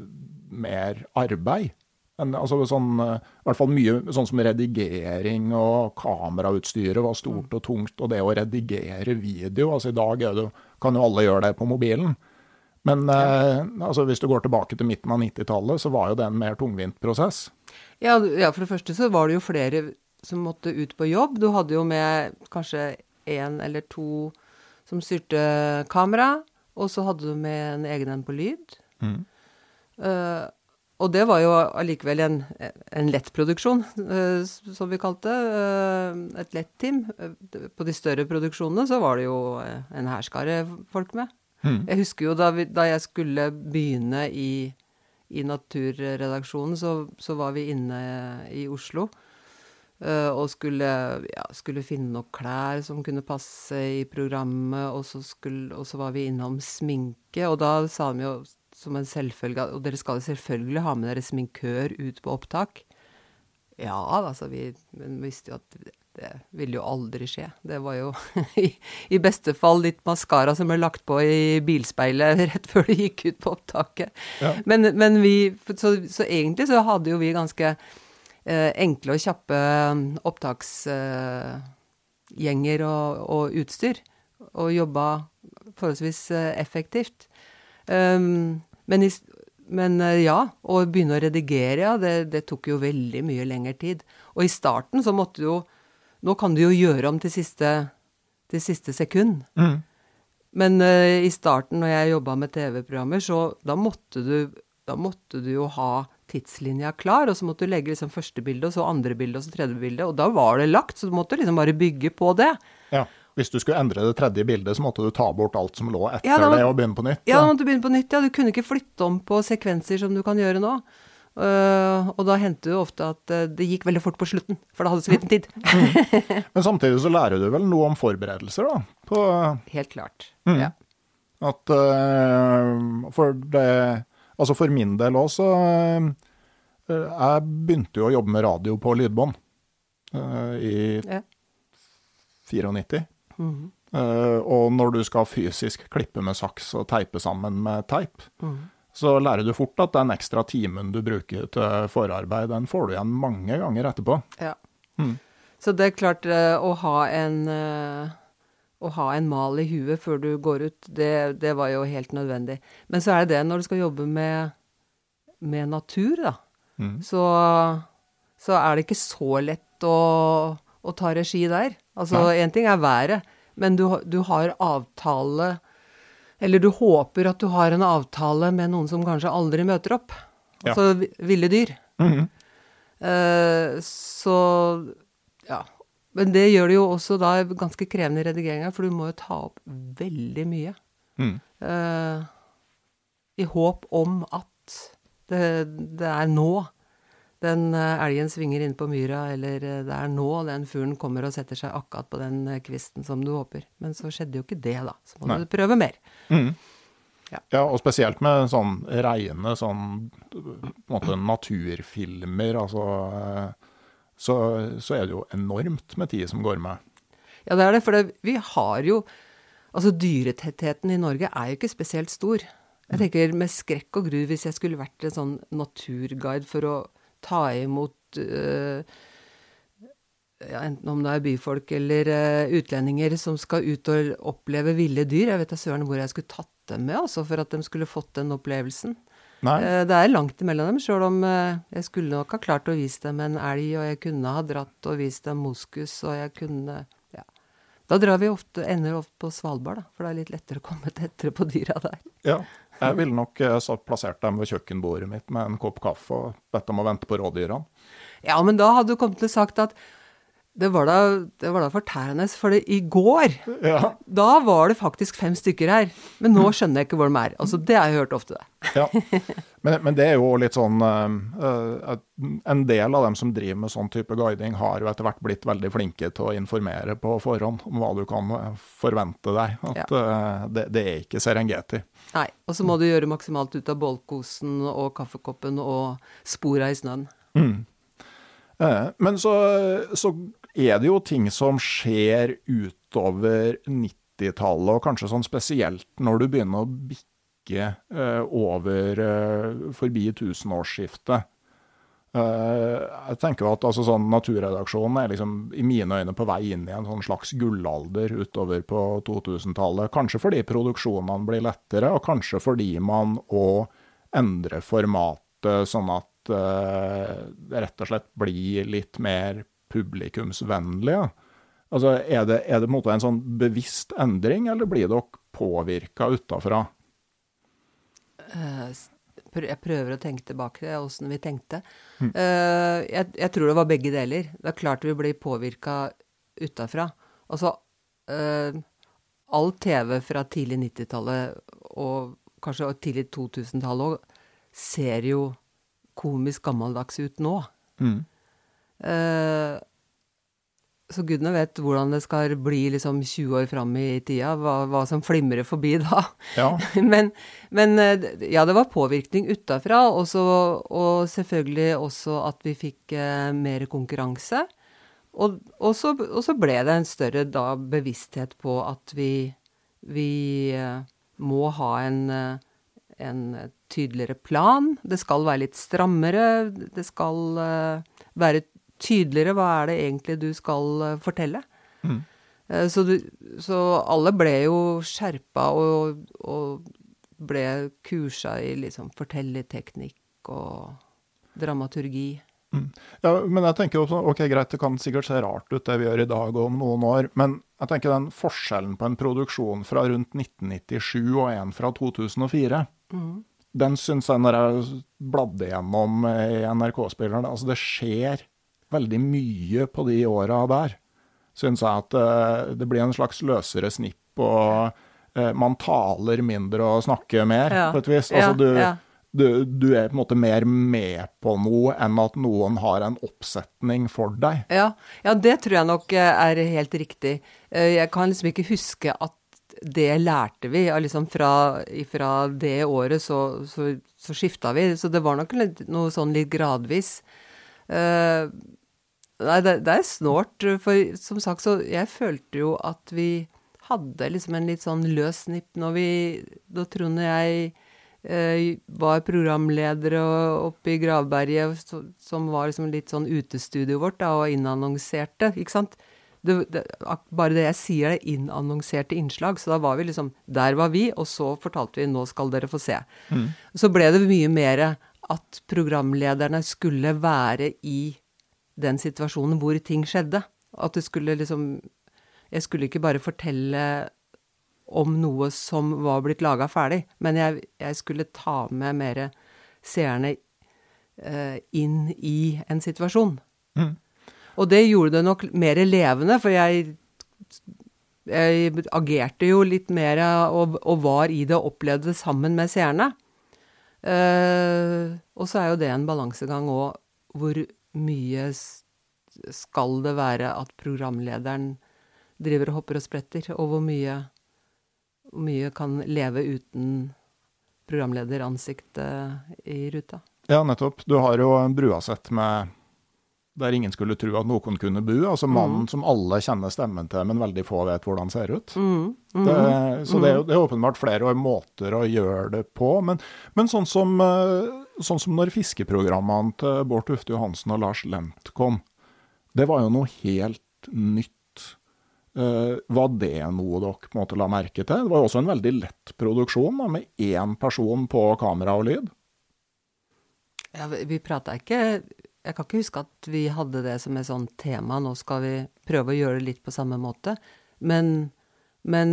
mer arbeid. En, altså sånn, eh, I hvert fall mye sånn som redigering og kamerautstyret var stort og tungt. Og det å redigere video altså I dag det, kan jo alle gjøre det på mobilen. Men eh, altså, hvis du går tilbake til midten av 90-tallet, så var jo det en mer tungvint prosess. Ja, ja, for det første så var det jo flere som måtte ut på jobb. Du hadde jo med kanskje én eller to som styrte kamera, og så hadde du med en egen en på lyd. Eh, og det var jo allikevel en, en lett produksjon, eh, som vi kalte det. eh, et lett team. Eh, På de større produksjonene så var det jo en hærskare folk med. Jeg husker jo da, vi, da jeg skulle begynne i, i Naturredaksjonen, så, så var vi inne i Oslo. og skulle, ja, skulle finne noen klær som kunne passe i programmet, og så, skulle, og så var vi innom sminke, og da sa de jo som en selvfølge Og dere skal selvfølgelig ha med dere sminkør ut på opptak. Ja, altså, vi men visste jo at det, ville jo aldri skje. Det var jo i, i beste fall litt maskara som ble lagt på i bilspeilet rett før det gikk ut på opptaket. Ja. Men, men vi så, så egentlig så hadde jo vi ganske eh, enkle og kjappe opptaksgjenger og, og utstyr, og jobba forholdsvis eh, effektivt. Um, men, men eh, ja, å begynne å redigere, ja, det, det tok jo veldig mye lengre tid. Og i starten så måtte du jo Nå kan du jo gjøre om til siste, til siste sekund. Men uh, i starten, når jeg jobba med TV-programmer, så da måtte, du, da måtte du jo ha tidslinja klar, og så måtte du legge liksom første bilde, og så andre bilde, og så tredje bilde, og da var det lagt, så du måtte liksom bare bygge på det. Ja. Hvis du skulle endre det tredje bildet, så måtte du ta bort alt som lå etter Ja, må- det, og begynne på nytt. Ja, da måtte du begynne på nytt, ja. Du kunne ikke flytte om på sekvenser som du kan gjøre nå. Uh, og da hendte det ofte at eh, det gikk veldig fort på slutten, for da hadde du så liten tid. Men samtidig så lærer du vel noe om forberedelser, da? På, Helt klart. Mm. Ja. At uh, For det Altså for min del òg, så uh, Jeg begynte jo å jobbe med radio på lydbånd i ja. 94. Mm -hmm. og når du skal fysisk klippe med saks og teipe sammen med teip, mm. så lærer du fort at den ekstra timen du bruker til forarbeid, den får du igjen mange ganger etterpå. Ja. Mm. Så det er klart, å ha en å ha en mal i huet før du går ut, det, det, var jo helt nødvendig. Men så er det det når du skal jobbe med, med natur, da. Mm. Så, så, er det ikke så lett å, å ta regi der. Altså, én ting er været, men du, du, har avtale Eller du håper at du har en avtale med noen som kanskje aldri møter opp. Altså ja. ville dyr. Mm -hmm. uh, så ja. Men det gjør det jo også da ganske krevende i redigeringa, for du må jo ta opp veldig mye. Mm. Uh, I håp om at det, det er nå den uh, elgen svinger inn på myra, eller uh, det er nå den fuglen kommer og setter seg akkurat på den kvisten som du håper. Men så skjedde jo ikke det, da. Så må Nei. du prøve mer. Mm. Ja. ja. og spesielt med sånn reine sånn måte, naturfilmer, altså så, så, er det jo enormt med tid som går med. Ja, det er det. For det, vi har jo Altså, dyretettheten i Norge er jo ikke spesielt stor. Jeg tenker med skrekk og gru hvis jeg skulle vært en sånn naturguide for å ta imot uh, ja, enten om det er byfolk eller uh, utlendinger som skal ut og oppleve ville dyr. Jeg vet da søren hvor jeg skulle tatt dem med, altså, for at de skulle fått den opplevelsen. Eh, det er langt imellom dem, sjøl om uh, jeg skulle nok ha klart å vise dem en elg, og jeg kunne ha dratt og vist dem moskus, og jeg kunne Ja. Da drar vi ofte, ender ofte på Svalbard, da, for det er litt lettere å komme tettere på dyra der. Ja, jeg ville nok eh, plassert dem ved kjøkkenbordet mitt med en kopp kaffe og bedt dem å vente på rådyrene. Ja, men da hadde du kommet til å sagt at det var da, det var da fortærende, for det, i går ja. da var det faktisk fem stykker her. Men nå skjønner jeg ikke hvor de er. Altså, Det har jeg hørt ofte. ja. men, men, det er jo litt sånn uh, En del av dem som driver med sånn type guiding, har jo etter hvert blitt veldig flinke til å informere på forhånd om hva du kan forvente deg. At ja. uh, det, det, er ikke Serengeti. Nei. Og så må du gjøre maksimalt ut av bålkosen og kaffekoppen og spora i snøen. Mm. Men så, så er det jo ting som skjer utover 90-tallet, og kanskje sånn spesielt når du begynner å bikke uh, over uh, forbi tusenårsskiftet. Uh, jeg tenker at altså, sånn, Naturredaksjonen er liksom, i mine øyne på vei inn i en sånn slags gullalder utover på 2000-tallet. Kanskje fordi produksjonene blir lettere, og kanskje fordi man òg endrer formatet sånn at det rett og slett blir litt mer publikumsvennlige? Altså, er det, er det en, en, sånn bevisst endring, eller blir dere påvirka utafra? Uh, jeg prøver å tenke tilbake til åssen vi tenkte. Mm. Uh, jeg, jeg, tror det var begge deler. Det er klart vi blir påvirka utafra. Altså, uh, all TV fra tidlig 90-tallet og kanskje tidlig 2000-tallet òg ser jo komisk gammeldags ut nå. Mm. Uh, så gudene vet hvordan det skal bli liksom 20 år fram i tida, hva, hva som flimrer forbi da. Ja. men, men, eh, ja, det var påvirkning utafra, og, selvfølgelig også at vi fikk eh, mer konkurranse. Og, og, så, og, så, ble det en større da, bevissthet på at vi, vi eh, må ha en, en tydeligere plan. Det skal være litt strammere. Det skal være tydeligere hva er det egentlig du skal uh, fortelle. Mm. Uh, så, du, så, alle ble jo skjerpa og, og ble kursa i liksom fortellerteknikk og dramaturgi. Mm. Ja, men jeg tenker også, ok greit, Det kan sikkert se rart ut det vi gjør i dag og om noen år, men jeg tenker den forskjellen på en produksjon fra rundt 1997 og en fra 2004, mm. den syns jeg når jeg bladde gjennom i NRK-spilleren altså Det skjer veldig mye på de åra der. Syns jeg at uh, det blir en slags løsere snipp, og uh, man taler mindre og snakker mer, ja. på et vis. Altså, du, ja, du, du, er på en måte mer med på noe enn at noen har en oppsetning for deg. Ja, det tror jeg nok eh, er helt riktig. Jeg kan liksom ikke huske at det lærte vi. Liksom fra, fra det året så, så, så skifta vi. Så det var nok noe sånn litt gradvis. Nei, det, det, er snålt. For som sagt, så jeg følte jo at vi hadde liksom en litt sånn løs snipp når vi Da Trond og jeg eh, var programledere oppe i Gravberget, som var liksom litt sånn utestudioet vårt, da, og innannonserte, ikke sant det, det, bare det jeg sier, det innannonserte innslag. Så da var vi liksom Der var vi, og så fortalte vi 'nå skal dere få se'. Mm. Så ble det mye mer at programlederne skulle være i den situasjonen hvor ting skjedde. At det skulle liksom Jeg skulle ikke bare fortelle om noe som var blitt laga ferdig, men jeg, jeg, skulle ta med mer seerne eh, inn i en situasjon. Mm. Og det gjorde det nok mer levende, for jeg, jeg agerte jo litt mer og, og, var i det og opplevde det sammen med seerne. Uh, og så er jo det en balansegang òg, hvor mye skal det være at programlederen driver og hopper og spretter, og hvor mye, hvor mye kan leve uten programlederansiktet i ruta. Ja, nettopp. Du har jo Bruasett med der ingen skulle tro at noen kunne bo. Altså mm. mannen som alle kjenner stemmen til, men veldig få vet hvordan ser ut. Mm. Mm. Det, så det er, det, er åpenbart flere måter å gjøre det på. Men, men sånn, som, eh, sånn, som, når fiskeprogrammene til Bård Tufte Johansen og Lars Lent kom, det var jo noe helt nytt. Uh, var det noe dere måte la merke til? Det var jo også en veldig lett produksjon, da, med én person på kamera og lyd. Ja, vi prata ikke jeg kan ikke huske at vi hadde det som et sånt tema. Nå skal vi prøve å gjøre det litt på samme måte. Men, men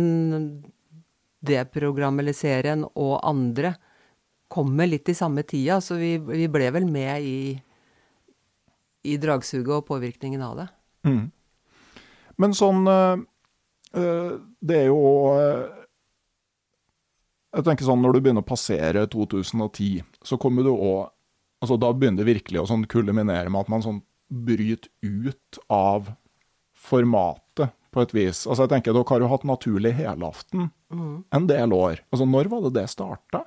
det programmet eller serien og andre kommer litt i samme tida, så vi, vi ble vel med i, i dragsuget og påvirkningen av det. Mm. Men sånn øh, Det er jo øh, Jeg tenker sånn når du begynner å passere 2010, så kommer du òg altså Da begynner det virkelig å sånn kulminere med at man sånn bryter ut av formatet, på et vis. Altså jeg tenker Dere har jo hatt naturlig helaften mm. en del år. Altså Når var det det starta?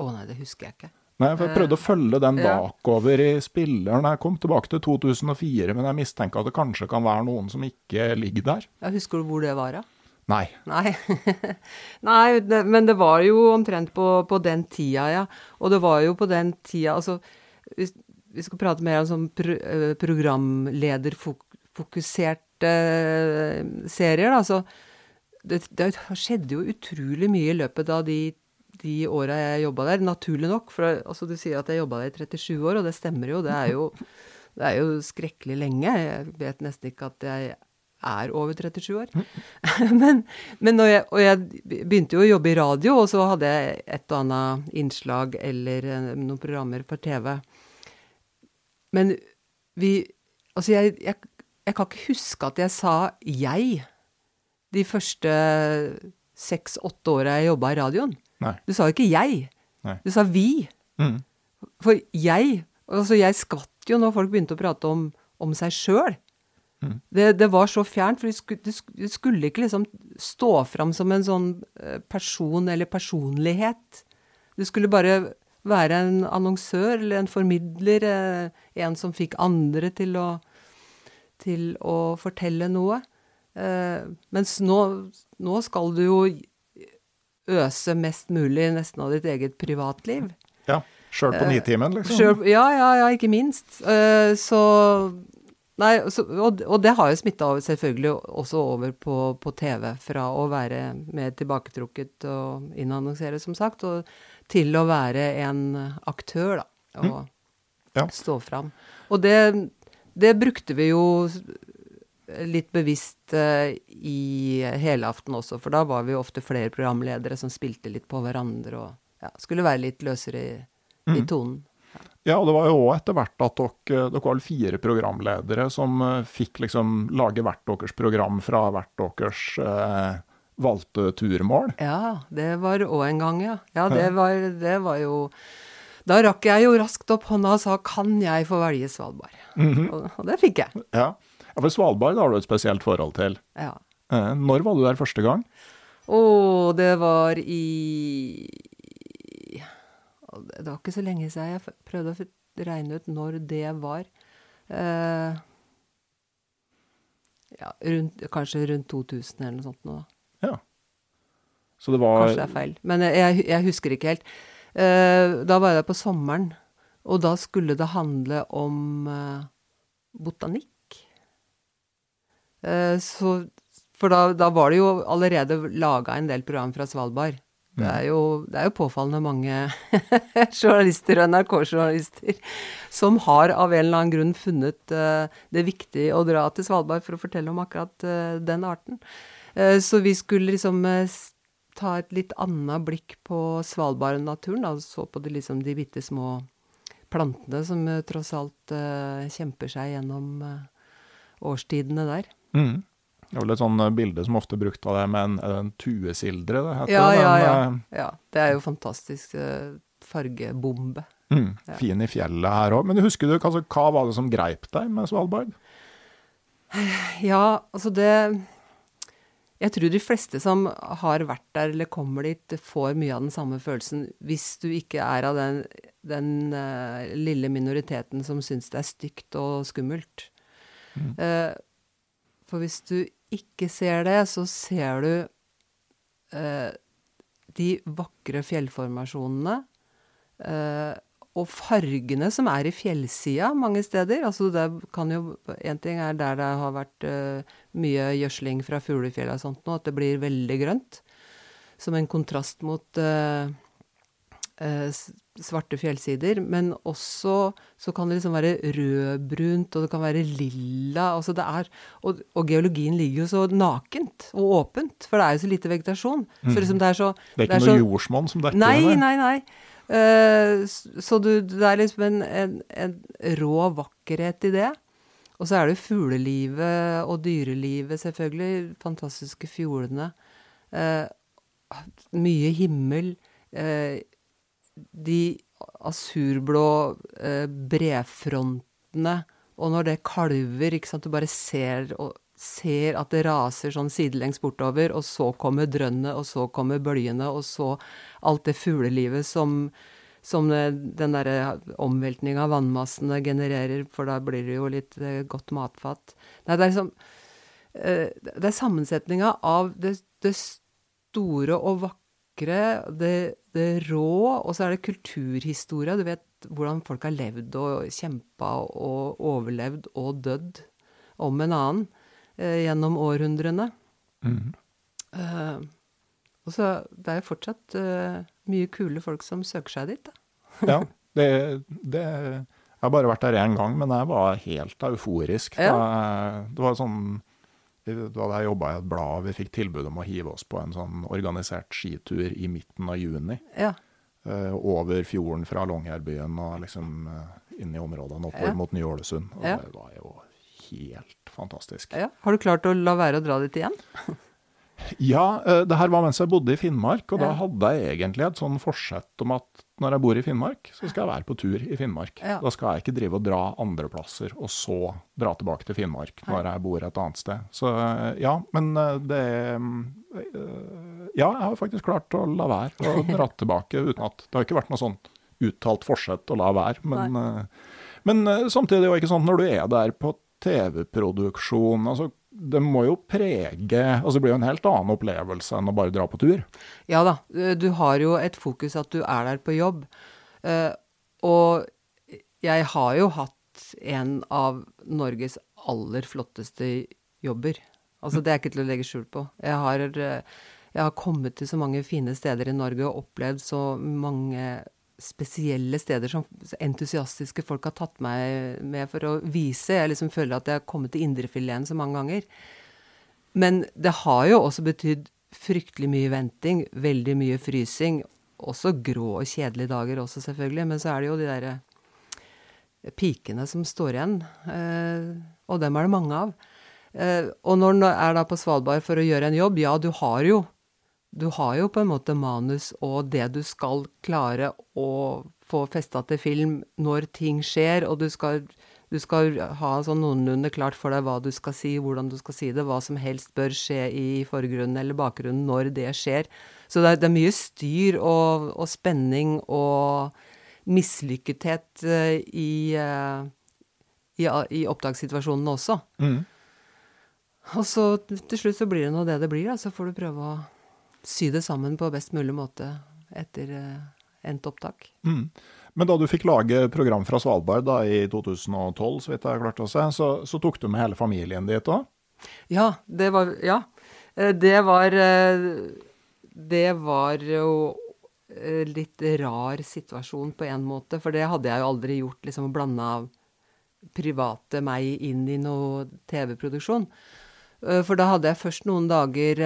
Å nei, det husker jeg ikke. Nei, for Jeg prøvde å følge den bakover i spilleren. Jeg kom tilbake til 2004, men jeg mistenker at det kanskje kan være noen som ikke ligger der. Ja, husker du hvor det var, da? Nei. Nei, Nei det, men det var jo omtrent på, på, den tida, ja. Og det var jo på den tida Altså, hvis vi skal prate mer om sånn pro, eh, programlederfokuserte uh, serier, da, så det, det, skjedde jo utrolig mye i løpet av de, de åra jeg jobba der. Naturlig nok. For altså, du sier at jeg jobba der i 37 år, og det stemmer jo. Det er jo, det er jo skrekkelig lenge. Jeg vet nesten ikke at jeg er over 37 år. men, men jeg, og jeg begynte jo å jobbe i radio, og så hadde jeg et og annet innslag eller eh, noen programmer på TV. Men vi Altså, jeg, jeg, jeg kan ikke huske at jeg sa 'jeg' de første seks-åtte åra jeg jobba i radioen. Nei. Du sa ikke 'jeg'. Nei. Du sa 'vi'. Mm. For jeg Altså, jeg skvatt jo når folk begynte å prate om, om seg sjøl. Det, det, var så fjernt, for du skulle, skulle, ikke liksom stå fram som en sånn eh, person eller personlighet. Du skulle bare være en annonsør eller en formidler, eh, en som fikk andre til å, til å fortelle noe. Eh, mens nå, nå skal du jo øse mest mulig nesten av ditt eget privatliv. Ja. Sjøl på Nitimen, liksom? Selv, ja, ja, ja, ikke minst. Så Nei, så, og, og, det har jo smitta selvfølgelig også over på, på, TV, fra å være mer tilbaketrukket og innannonsere, som sagt, og til å være en aktør, da. Og mm. ja. stå fram. Og det, det, brukte vi jo litt bevisst uh, i helaften også, for da var vi jo ofte flere programledere som spilte litt på hverandre og ja, skulle være litt løsere i, mm. i tonen. Ja, og det var jo òg etter hvert at dere, dere var fire programledere som eh, fikk liksom lage hvert deres program fra hvert deres eh, valgte turmål. Ja, det var òg en gang, ja. Ja, det var, det var, jo Da rakk jeg jo raskt opp hånda og sa 'kan jeg få velge Svalbard'? Mm -hmm. og, og, det fikk jeg. Ja. Ja, for Svalbard har du et spesielt forhold til. Ja. Eh, når var du der første gang? Å, det var i Det var ikke så lenge siden jeg prøvde å regne ut når det var. Eh, ja, rundt, kanskje rundt 2000 eller noe sånt nå. Ja. Så det var Kanskje det er feil. Men jeg, jeg husker ikke helt. Eh, da var jeg der på sommeren, og da skulle det handle om eh, botanikk. Eh, så For da, da var det jo allerede laga en del program fra Svalbard. Det er jo, det er jo påfallende mange journalister og NRK-journalister som har av en eller annen grunn funnet uh, det viktig å dra til Svalbard for å fortelle om akkurat uh, den arten. Så vi skulle liksom ta et litt annet blikk på Svalbard-naturen. Da. Så på de, liksom, de bitte små plantene som tross alt kjemper seg gjennom årstidene der. Mm. Det er vel et sånn bilde som ofte brukt av det med en, en tuesildre, det heter ja, det. Ja, ja. Ja. Det er jo fantastisk fargebombe. Mm, fin i fjellet her òg. Men husker du, altså, hva var det som greip deg med Svalbard? Ja, altså det Jeg tror de fleste som har vært der eller kommer dit, får mye av den samme følelsen. Hvis du ikke er av den, den uh, lille minoriteten som syns det er stygt og skummelt. Mm. Uh, for hvis du ikke ser det, så ser du eh, de vakre fjellformasjonene. eh, og fargene som er i fjellsida mange steder. Altså En ting er der det har vært eh, mye gjødsling fra fuglefjell og sånt nå, at det blir veldig grønt. Som en kontrast mot uh, svarte fjellsider. Men også så kan det liksom være rødbrunt, og det kan være lilla. Altså det er, og, og, geologien ligger jo så nakent og åpent, for det er jo så lite vegetasjon. Mm. Så liksom det er så Det er ikke det er noe så, jordsmonn som dekker nei, det? Nei, nei, uh, så du, det er liksom en, en, en, rå vakkerhet i det. Og så er det fuglelivet og dyrelivet, selvfølgelig. Fantastiske fjordene. Uh, mye himmel. Uh, de asurblå eh, brefrontene, og når det kalver, ikke sant, du bare ser, og, ser at det raser sånn sidelengs bortover, og så kommer drønnet, og så kommer bølgene, og så alt det fuglelivet som, som den derre omveltninga av vannmassene genererer, for da blir det jo litt eh, godt matfat. Nei, det er liksom eh, Det er sammensetninga av det, det store og vakre det, det rå, og så er det kulturhistorie. Du vet hvordan folk har levd og kjempa og overlevd og dødd om en annen eh, gjennom århundrene. Mm. Eh, og så det er jo fortsatt eh, mye kule folk som søker seg dit, da. ja, det, det Jeg har bare vært der én gang, men jeg var helt euforisk. Ja. Da, det var sånn da jeg jobba i et blad, vi fikk tilbud om å hive oss på en sånn organisert skitur i midten av juni. Ja. Uh, over fjorden fra Longyearbyen og liksom uh, inn i områdene oppover Ja. mot Ny-Ålesund. Og Ja. det var jo helt fantastisk. ja. Har du klart å la være å dra dit igjen? Ja, uh, det her var mens jeg bodde i Finnmark, og da hadde jeg egentlig et sånn forsett om at når jeg bor i Finnmark, så skal jeg være på tur i Finnmark. Ja. Da skal jeg ikke drive og dra andre plasser, og så dra tilbake til Finnmark når jeg bor et annet sted. Så uh, ja, men uh, det Ja, jeg har faktisk klart å la være å dra tilbake uten at Det har ikke vært noe sånn uttalt forsett å la være, men, men samtidig er det jo ikke sånn når du er der på TV-produksjon altså det må jo prege altså Det blir jo en helt annen opplevelse enn å bare dra på tur. Ja da, eh, du har jo et fokus at du er der på jobb. Eh, og jeg har jo hatt en av Norges aller flotteste jobber. Altså, det er ikke til å legge skjul på. Jeg har, eh, jeg har kommet til så mange fine steder i Norge og opplevd så mange spesielle steder som entusiastiske folk har tatt meg med for å vise. Jeg liksom føler at jeg har kommet til indrefileten så mange ganger. Men det har jo også betydd fryktelig mye venting, veldig mye frysing. Også grå og kjedelige dager også, selvfølgelig. Men så er det jo de derre pikene som står igjen. Eh, og dem er det mange av. Eh, og når du er da på Svalbard for å gjøre en jobb, ja, du har jo du har jo på en måte manus og det du skal klare å få festa til film når ting skjer, og du skal, Du skal ha sånn noenlunde klart for deg hva du skal si, hvordan du skal si det, hva som helst bør skje i forgrunnen eller bakgrunnen når det skjer. Så det er, det er mye styr og, og spenning og mislykkethet uh, i, uh, i, i opptakssituasjonene også. Mm. Og så til slutt så blir det nå det det blir, da. Så får du prøve å sy det sammen på best mulig måte etter uh, endt opptak. Mm. Men da du fikk lage program fra Svalbard da, i 2012, så vidt jeg klarte å se, så, så tok du med hele familien dit òg? Ja, det var Ja. Det var Det var jo litt rar situasjon på en måte, for det hadde jeg jo aldri gjort, liksom å blande av private meg inn i noe TV-produksjon. For da hadde jeg først noen dager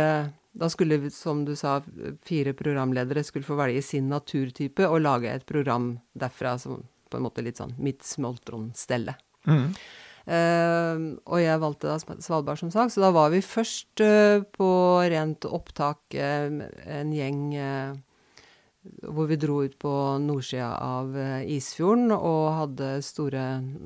da skulle, som du sa, fire programledere skulle få velge sin naturtype og lage et program derfra som på en måte litt sånn mitt smoltronstelle. Mm. Uh, og jeg valgte da Svalbard, som sagt, så da var vi først uh, på rent opptak, uh, en gjeng hvor vi dro ut på nordsida av Isfjorden og hadde store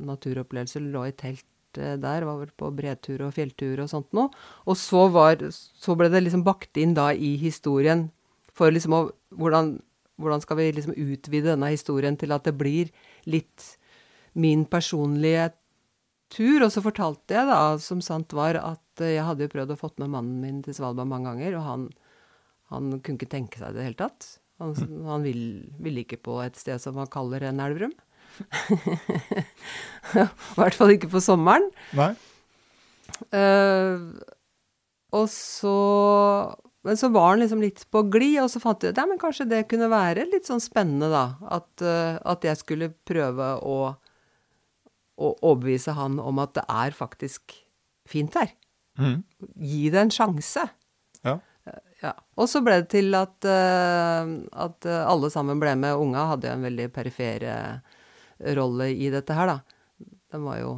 naturopplevelser, lå i telt der, var vel på bretur og fjelltur og sånt noe. Og så, var, så ble det liksom bakt inn da i historien for liksom å hvordan, hvordan skal vi liksom utvide denne historien til at det blir litt min personlige tur? Og så fortalte jeg da, som sant var, at jeg hadde jo prøvd å fått med mannen min til Svalbard mange ganger, og han, han kunne ikke tenke seg det i det hele tatt. Han, han ville vil ikke på et sted som han kaller en elverum. I hvert fall ikke på sommeren. Nei. Uh, og så Men så var han liksom litt på glid, og så fant jeg ut ja, men kanskje det kunne være litt sånn spennende, da. At, uh, at jeg skulle prøve å, å, overbevise han om at det er faktisk fint her. Mm. Gi det en sjanse. Ja. Ja. Og så ble det til at, uh, at alle sammen ble med. Unga hadde jo en veldig perifere rolle i dette her, da. De var jo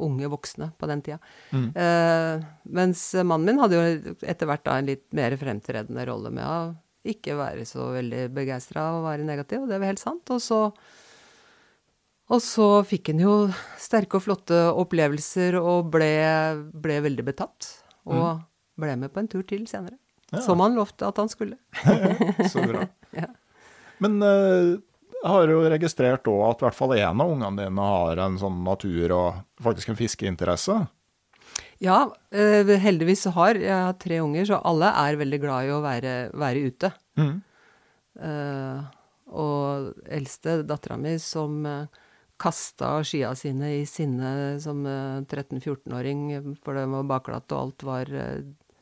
unge voksne på den tida. Mm. Eh, mens mannen min hadde jo etter hvert da en litt mer fremtredende rolle med å ikke være så veldig begeistra og være negativ, og det var helt sant. Og så, og så fikk han jo sterke og flotte opplevelser og ble, ble veldig betatt. Og mm. ble med på en tur til senere. Ja. Som han lovte at han skulle. så bra. ja. Men uh, jeg har jo registrert òg at i hvert fall én av ungene dine har en sånn natur- og faktisk en fiskeinteresse. Ja, eh, heldigvis har jeg har tre unger, så alle er veldig glad i å være, være ute. Mm. Uh, og eldste dattera mi som uh, kasta skia sine i sinne som uh, 13-14-åring, for det var bakglatt og alt var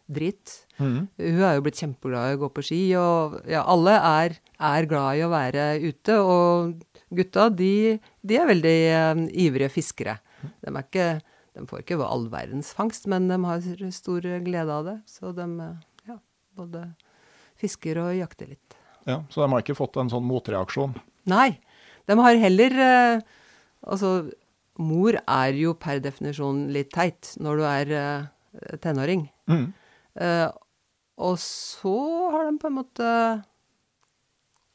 uh, drit. Mm. Hun er jo blitt kjempeglad i å gå på ski, og ja, alle er, er glad i å være ute. Og gutta, de, de er veldig um, ivrige fiskere. De, er ikke, de får ikke all verdens fangst, men de har stor glede av det. Så de ja, både fisker og jakter litt. Ja, Så de har ikke fått en sånn motreaksjon? Nei. De har heller uh, Altså, mor er jo per definisjon litt teit når du er uh, tenåring. Mm. Uh, og så har de på en måte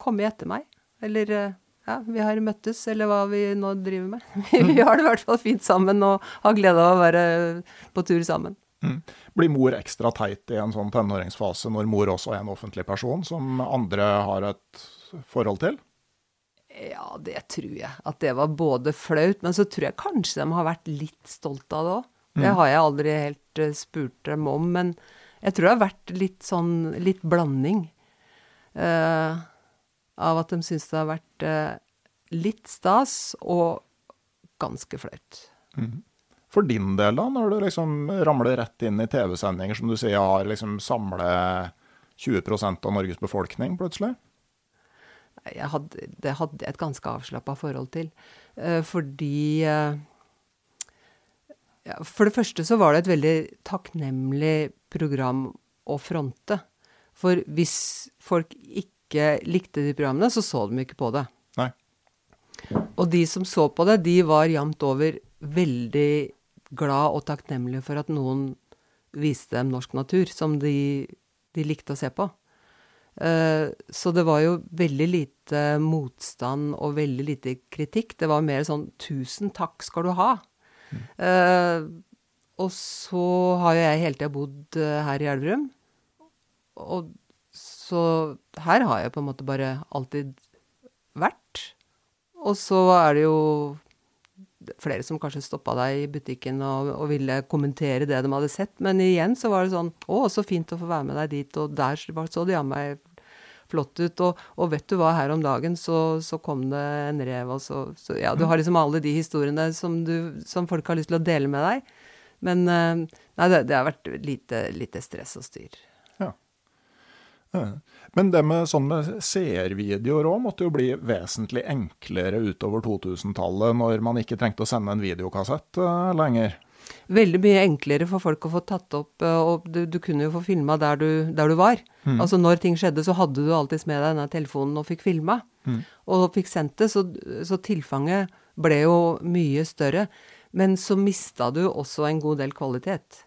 kommet etter meg. Eller uh, ja, vi har møttes, eller hva vi nå driver med. vi har det i hvert fall fint sammen og har glede av å være på tur sammen. Mm. Blir mor ekstra teit i en sånn tenåringsfase når mor også er en offentlig person som andre har et forhold til? Ja, det tror jeg. At det var både flaut, men så tror jeg kanskje de har vært litt stolt av det òg. Det Mm. har jeg aldri helt uh, spurt dem om, men jeg tror det har vært litt sånn litt blanding. Uh, av at de syns det har vært uh, litt stas og ganske flaut. Mm. For din del, da, når du liksom ramler rett inn i TV-sendinger som du sier har liksom samler 20% av Norges befolkning plutselig? Hadde, det hadde jeg et ganske avslappa forhold til. Uh, fordi uh, ja, For det første så var det et veldig takknemlig program å fronte. For hvis folk ikke likte de programmene, så så de ikke på det. Nei. Og de som så på det, de var jevnt over veldig glad og takknemlige for at noen viste dem norsk natur, som de, de likte å se på. Eh, så det var jo veldig lite motstand og veldig lite kritikk. Det var mer sånn 'tusen takk skal du ha'. Mm. Og så har jo jeg hele tida bodd her i Elverum. Og så her har jeg på en måte bare alltid vært. Og så er det jo flere som kanskje stoppa deg i butikken og, og, ville kommentere det de hadde sett. Men igjen så var det sånn Å, så fint å få være med deg dit, og der så det jammen meg flott ut. Og, og, vet du hva, her om dagen så, så kom det en rev, og så, så, Ja, du har liksom alle de historiene som, du, som folk har lyst til å dele med deg. Men eh, nei, det, det har vært lite, lite stress og styr. Ja. Men det med sånn med seervideoer òg måtte jo bli vesentlig enklere utover 2000-tallet, når man ikke trengte å sende en videokassett uh, lenger. Veldig mye enklere for folk å få tatt opp, uh, og du, du kunne jo få filma der, der, du var. Mm. Altså når ting skjedde, så hadde du alltids med deg denne telefonen og fikk filma. Mm. Og fikk sendt det, så, så tilfanget ble jo mye større. Men så mista du også en god del kvalitet.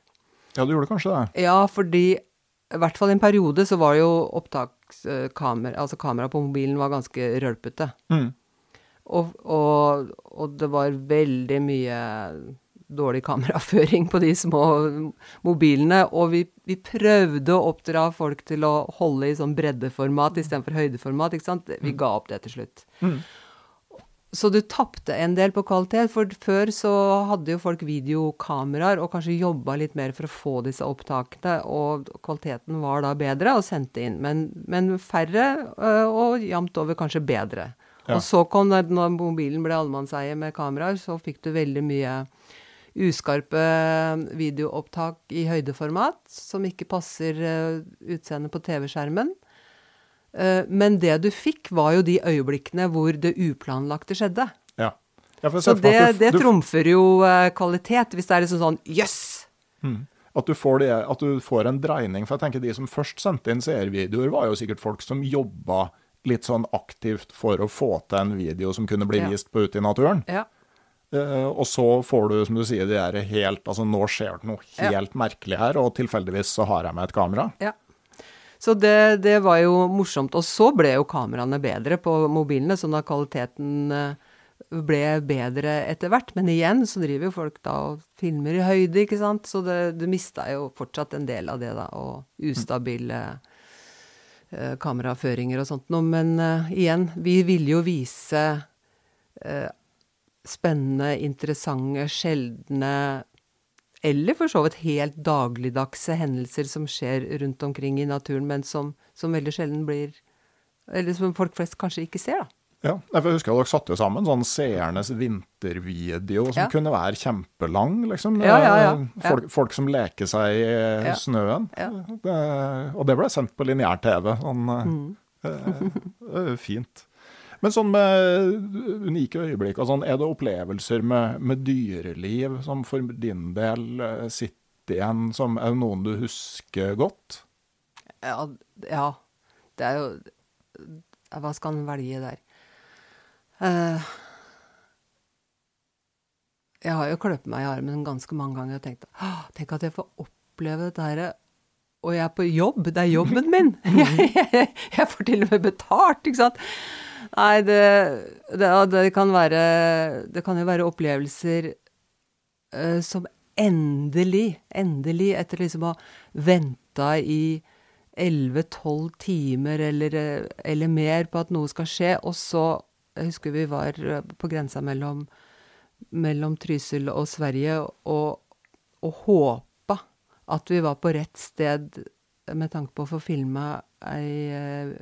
Ja, du gjorde kanskje det? Ja, fordi i hvert fall en periode så var jo opptakskamera Altså kameraet på mobilen var ganske rølpete. Mm. Og, og, og, det var veldig mye dårlig kameraføring på de små mobilene. Og vi, vi prøvde å oppdra folk til å holde i sånn breddeformat istedenfor høydeformat. ikke sant? Vi mm. ga opp det til slutt. Mm. Så du tapte en del på kvalitet, for før så hadde jo folk videokameraer og kanskje jobba litt mer for å få disse opptakene, og kvaliteten var da bedre og sendte inn. Men, men færre, øh, og jevnt over kanskje bedre. Ja. Og så kom det, når mobilen ble allemannseie med kameraer, så fikk du veldig mye uskarpe videoopptak i høydeformat, som ikke passer øh, utseendet på TV-skjermen. Eh, men det du fikk, var jo de øyeblikkene hvor det uplanlagte skjedde. Ja. Så det, det trumfer jo eh, kvalitet, hvis det er liksom sånn jøss! Yes! Mm. At, du får at du får en dreining. For jeg tenker de som først sendte inn seervideoer, var jo sikkert folk som jobba litt sånn aktivt for å få til en video som kunne bli ja. vist på ute i naturen. Ja. Uh, og så får du, som du sier, det der helt Altså, nå skjer det noe helt ja. merkelig her, og tilfeldigvis så har jeg med et kamera. Ja. Så det, det, var jo morsomt. Og så ble jo kameraene bedre på mobilene, sånn at kvaliteten eh, ble bedre etter hvert. Men igjen så driver jo folk da og filmer i høyde, ikke sant. Så det, du mista jo fortsatt en del av det, da. Og ustabile uh, kameraføringer og sånt noe. Men uh, igjen, vi ville jo vise uh, spennende, interessante, sjeldne eller for så vidt helt dagligdagse hendelser som skjer rundt omkring i naturen, men som, som veldig sjelden blir Eller som folk flest kanskje ikke ser, da. Ja, jeg husker at dere satte sammen sånn seernes vintervideo som ja. kunne være kjempelang, liksom. Ja, ja, ja. Folk, folk, som leker seg i snøen. Det, og det ble sendt på lineær TV. Sånn, mm. eh, fint. Men sånn med unike øyeblikk og sånn, er det opplevelser med, med dyreliv som for din del eh, sitter igjen som Er det noen du husker godt? Ja, ja. Det er jo Hva skal en velge der? Uh, jeg har jo kløpet meg i armen ganske mange ganger og tenkt tenk at jeg får oppleve dette her. Og jeg er på jobb. Det er jobben min! Jeg, jeg, jeg får til og med betalt, ikke sant? Nei, det, det, det, kan være Det kan jo være opplevelser uh, som endelig, endelig, etter liksom å ha venta i 11-12 timer eller, eller, mer på at noe skal skje, og så Jeg husker vi var på grensa mellom, mellom Trysil og Sverige, og, og håpa at vi var på rett sted med tanke på å få filma ei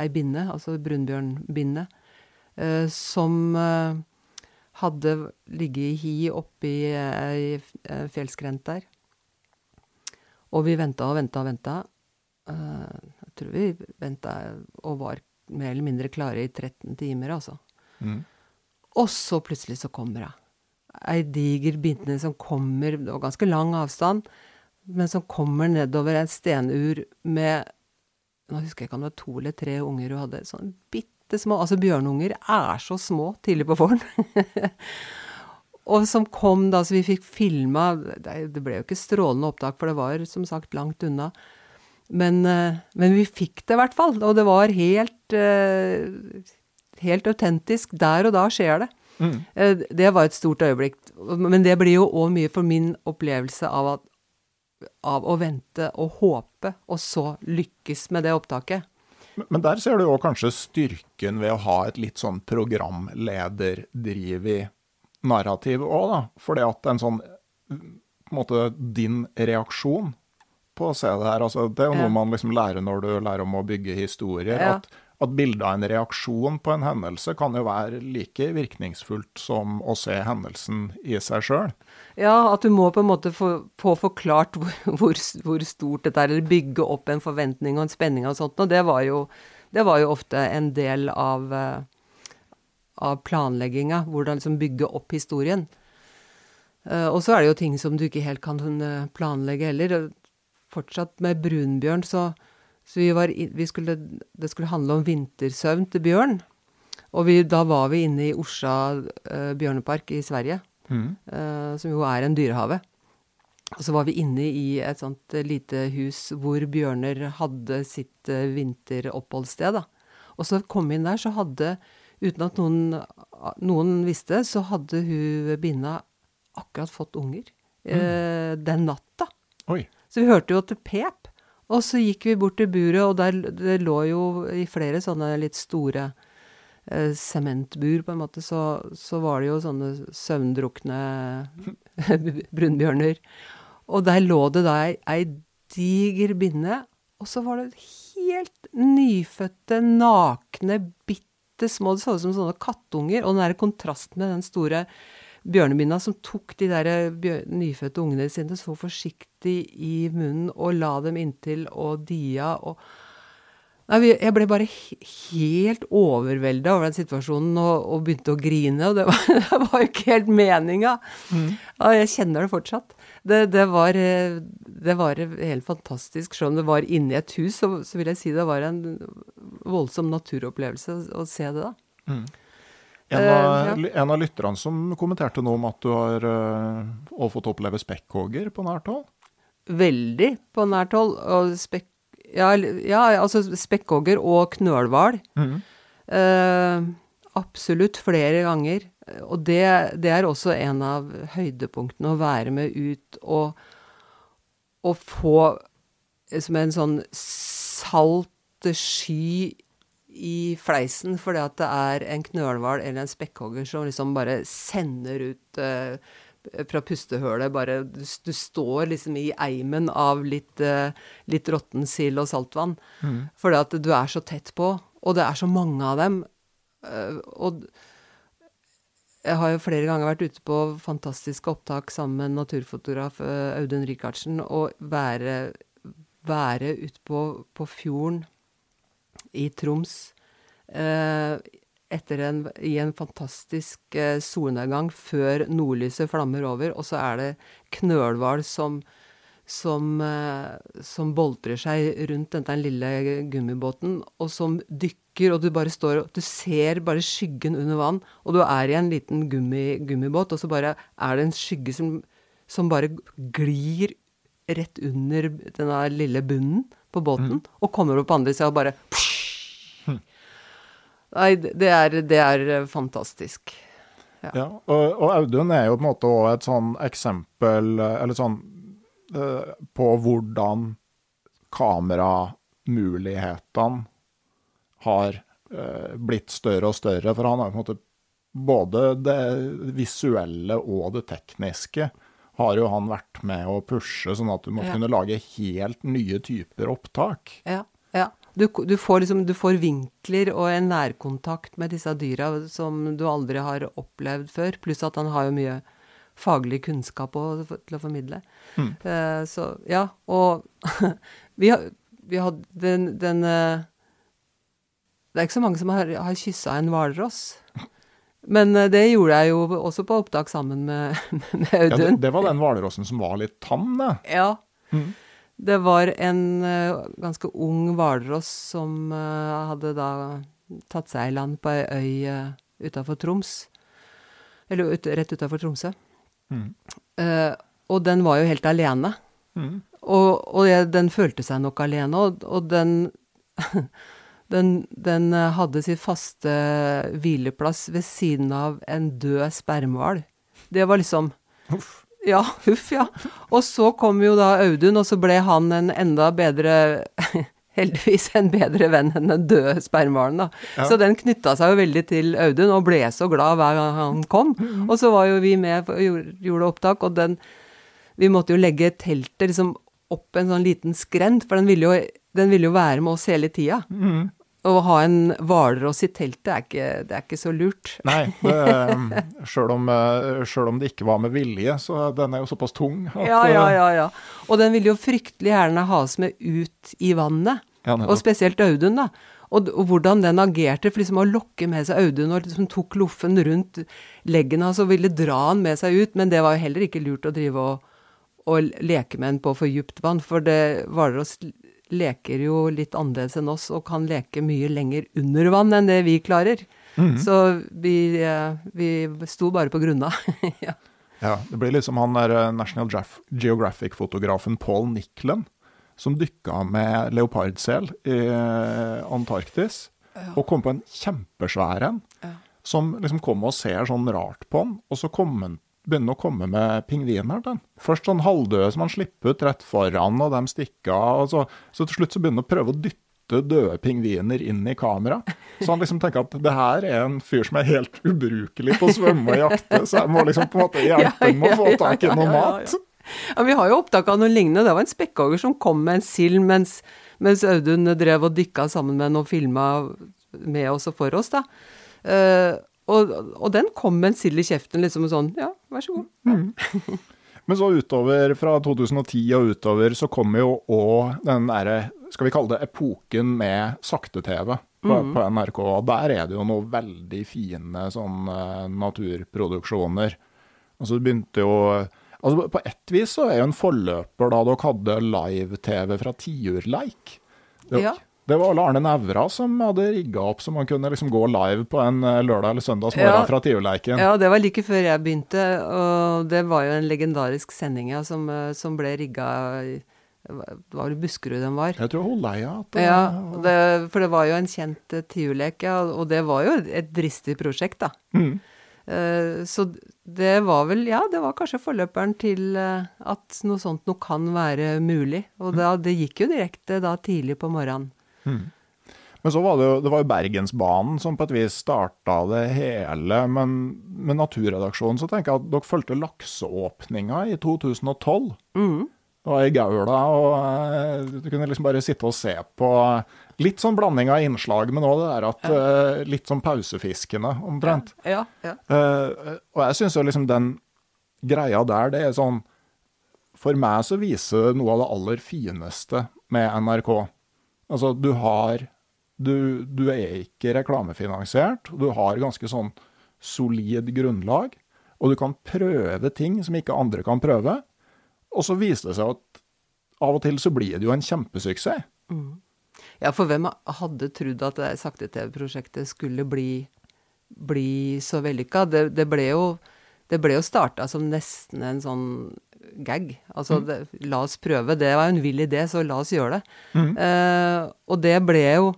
ei binne, altså brunbjørnbinne, eh, som eh, hadde ligget i hi oppi ei eh, fjellskrent der. Og vi venta og venta og venta. Jeg tror vi venta og var mer eller mindre klare i 13 timer, altså. Mm. Og så plutselig så kommer hun. Ei diger binne som kommer, det var ganske lang avstand, men som kommer nedover en stenur med nå husker jeg ikke om det var to eller tre unger hun hadde. sånn bitte små, altså Bjørnunger er så små tidlig på våren. og som kom da, så vi fikk filma Det ble jo ikke strålende opptak, for det var som sagt langt unna. Men, eh, men vi fikk det i hvert fall, og det var helt, eh, helt autentisk. Der og da skjer det. Mm. Eh, Det var et stort øyeblikk. Men det blir jo òg mye for min opplevelse av, at, av å vente og håpe, og så lykkes med det opptaket. Men- der ser du jo kanskje styrken ved å ha et litt sånn programlederdrivig narrativ òg, da. Fordi at en sånn på en måte din reaksjon på å se det her, altså det er jo Ja. noe man liksom lærer når du lærer om å bygge historier. Ja. At, at bildet av en reaksjon på en hendelse kan jo være like virkningsfullt som å se hendelsen i seg sjøl. Ja, at du må på en måte få, få forklart hvor, hvor, hvor stort dette er, eller bygge opp en forventning og en spenning og sånt. Og det var jo, det var jo ofte en del av, eh, av planlegginga, hvordan liksom bygge opp historien. Eh, og så er det jo ting som du ikke helt kan eh, planlegge heller. Fortsatt med brunbjørn, så, så vi var, vi skulle, det skulle handle om vintersøvn til bjørn. Og vi, da var vi inne i Orsa bjørnepark i Sverige eh, som jo er en dyrehave. Og så var vi inne i et sånt eh, lite hus hvor bjørner hadde sitt eh, vinteroppholdssted. Da. Og så kom vi inn der, så hadde, uten at noen, noen visste, så hadde hun binna akkurat fått unger eh, den natta. Oi. Så vi hørte jo at det pep. Og så gikk vi bort til buret, og der det lå jo i flere sånne litt store sementbur, på en måte, så, så var det jo sånne søvndrukne brunbjørner. Og der lå det da ei, diger binne, og så var det helt nyfødte, nakne, bitte små Det så ut som sånne kattunger. Og den der kontrasten med den store bjørnebinna som tok de der bjør nyfødte ungene sine så forsiktig i munnen og la dem inntil og dia og jeg ble bare helt overvelda over den situasjonen og, og begynte å grine, og det var, det var jo ikke helt meninga. Ja, jeg kjenner det fortsatt. Det, det, var, det var helt fantastisk. Selv om det var inni et hus, så, så vil jeg si det var en voldsom naturopplevelse å, se det da. En Eh, av, en av lytterne som kommenterte noe om at du har uh, fått oppleve spekkhogger på nært hold. Veldig på nært hold. Og spekk... Ja, ja, altså spekkhogger og knølhval. Eh, absolutt flere ganger. Og det, det er også en av høydepunktene, å være med ut og, og få som en sånn salt sky i fleisen fordi at det er en knølhval eller en spekkhogger som liksom bare sender ut eh, fra pustehølet bare du, står liksom i eimen av litt, eh, litt råtten sild og saltvann. Fordi at du er så tett på, og det er så mange av dem. eh, og jeg har jo flere ganger vært ute på fantastiske opptak sammen med naturfotograf eh, Audun Rikardsen, og være, være ute på, på fjorden i Troms eh, en, i en fantastisk eh, solnedgang før nordlyset flammer over, og så er det knølhval som, som, eh, som boltrer seg rundt denne lille gummibåten, og som dykker, og du bare står Du ser bare skyggen under vann, og du er i en liten gummi, gummibåt, og så bare er det en skygge som, som bare glir rett under denne lille bunnen på båten, og kommer opp på andre sida og bare Nei, det er, det er eh, fantastisk. Ja, og, og Audun er jo på en måte òg et sånn eksempel, eh, eller sånn, eh, på hvordan kameramulighetene har blitt større og større, for han har på en måte både det visuelle og det tekniske har jo han vært med å pushe, sånn at du må Ja. kunne lage helt nye typer opptak. Ja. Du, du, får liksom, du får vinkler og en nærkontakt med disse dyra som du aldri har opplevd før. Pluss at han har jo mye faglig kunnskap å, til å formidle. Eh, så ja, og vi har, vi hadde den, den uh, Det er ikke så mange som har, har kyssa en hvalross. Men eh, det gjorde jeg jo også på opptak sammen med, med Ja, det, Audun. det var den hvalrossen som var litt tam, det. Ja. Det var en eh, ganske ung hvalross som eh, hadde da tatt seg i land på ei øy uh, utafor Troms. Eller ut, rett utafor Tromsø. Mm. Uh, og den var jo helt alene. Mm. Og, og jeg, den følte seg nok alene, og, og den, den Den hadde sin faste hvileplass ved siden av en død spermhval. Det var liksom Uff. Ja, huff, ja. Og så kom jo da Audun, og så ble han en enda bedre Heldigvis en bedre venn enn den døde spermhvalen, da. Ja. Så den knytta seg jo veldig til Audun, og ble så glad hver gang han kom. Og så var jo vi med og gjorde, gjorde opptak, og den Vi måtte jo legge teltet liksom opp en sånn liten skrent, for den ville jo, den ville jo være med oss hele tida. Mm. Å ha en hvalross i teltet er ikke, det er ikke så lurt. Nei, sjøl om, eh, om det ikke var med vilje, så den er jo såpass tung at Ja, ja, eh, ja, ja. Og den ville jo fryktelig gjerne ha oss med ut i vannet. ja, Og spesielt Audun, da. Og, og hvordan den agerte for liksom å lokke med seg Audun og liksom tok loffen rundt leggen hans og ville dra han med seg ut. Men det var jo heller ikke lurt å drive og, og leke med en på for dypt vann, for det Hvalross leker jo litt annerledes enn oss og kan leke mye lenger under vann enn det vi klarer. Mhm. Så vi, eh, vi sto bare på grunna. ja. Ja, det blir liksom han der eh, National Geographic-fotografen Paul Nicklen, som dykka med leopardsel i Antarktis, Antarktis, og kom på en kjempesvær en, Ja. som liksom kom og ser sånn rart på han, og så kom han begynner å komme med pingviner Den. Først sånn halvdøde som han slipper ut rett foran, og de stikker av. Så, så til slutt så begynner han å prøve å dytte døde pingviner inn i kamera. Så han liksom tenker at det her er en fyr som er helt ubrukelig på å svømme og jakte, så jeg må liksom på en måte hjelpe ham med å få tak i noe mat. Ja, Vi har jo opptak av noe lignende. Det var en spekkhoger som kom med en sild mens, mens Audun drev og dykka sammen med en og filma med oss og for oss, da. Uh, og, og den kom med en sild i kjeften, liksom sånn Ja, vær så god. Men så utover fra 2010 og utover så kommer jo òg den derre, skal vi kalle det epoken med sakte-TV på, på NRK. Og der er det jo noen veldig fine sånn eh, naturproduksjoner. Altså det begynte jo Altså På ett vis så er jo en forløper da dere hadde live-TV fra Tiurleik. Ja. Det var alle Arne Nævra som hadde rigga opp så man kunne liksom gå live på en eh, lørdag eller søndag morgen Ja. fra Tiurleiken. Ja, det var like før jeg begynte, og det var jo en legendarisk sending ja, som, eh, som ble rigga Det var vel Buskerud den var. Jeg tror Holleia det- Ja, det, for det var jo en kjent uh, tiurlek, ja, og det var jo et dristig prosjekt, da. Mm. Eh, så det var vel, ja, det var kanskje forløperen til eh, at noe sånt noe kan være mulig. Og da, det gikk jo direkte da tidlig på morgenen. Men så var det jo, det var jo Bergensbanen som på et vis starta det hele. Men med Naturredaksjonen så tenker jeg at dere fulgte lakseåpninga i 2012. Mm. Det var i Gaula, og eh, du kunne liksom bare sitte og se på litt sånn blanding av innslag, men òg det der at eh, litt sånn pausefiskene, omtrent. Ja, ja. Uh, og jeg syns jo liksom den greia der, det er sånn For meg så viser det noe av det aller fineste med NRK. Altså, du har Du, du er ikke reklamefinansiert, du har ganske sånn solid grunnlag. Og du kan prøve ting som ikke andre kan prøve. Og så viser det seg at av og til så blir det jo en kjempesuksess. Ja, for hvem hadde trodd at det sakte-TV-prosjektet skulle bli, bli så vellykka? Det, det ble jo det jo starta som nesten en sånn gag. Altså, det, la oss prøve. Det var en vill idé, så la oss gjøre det. Eh, og det ble jo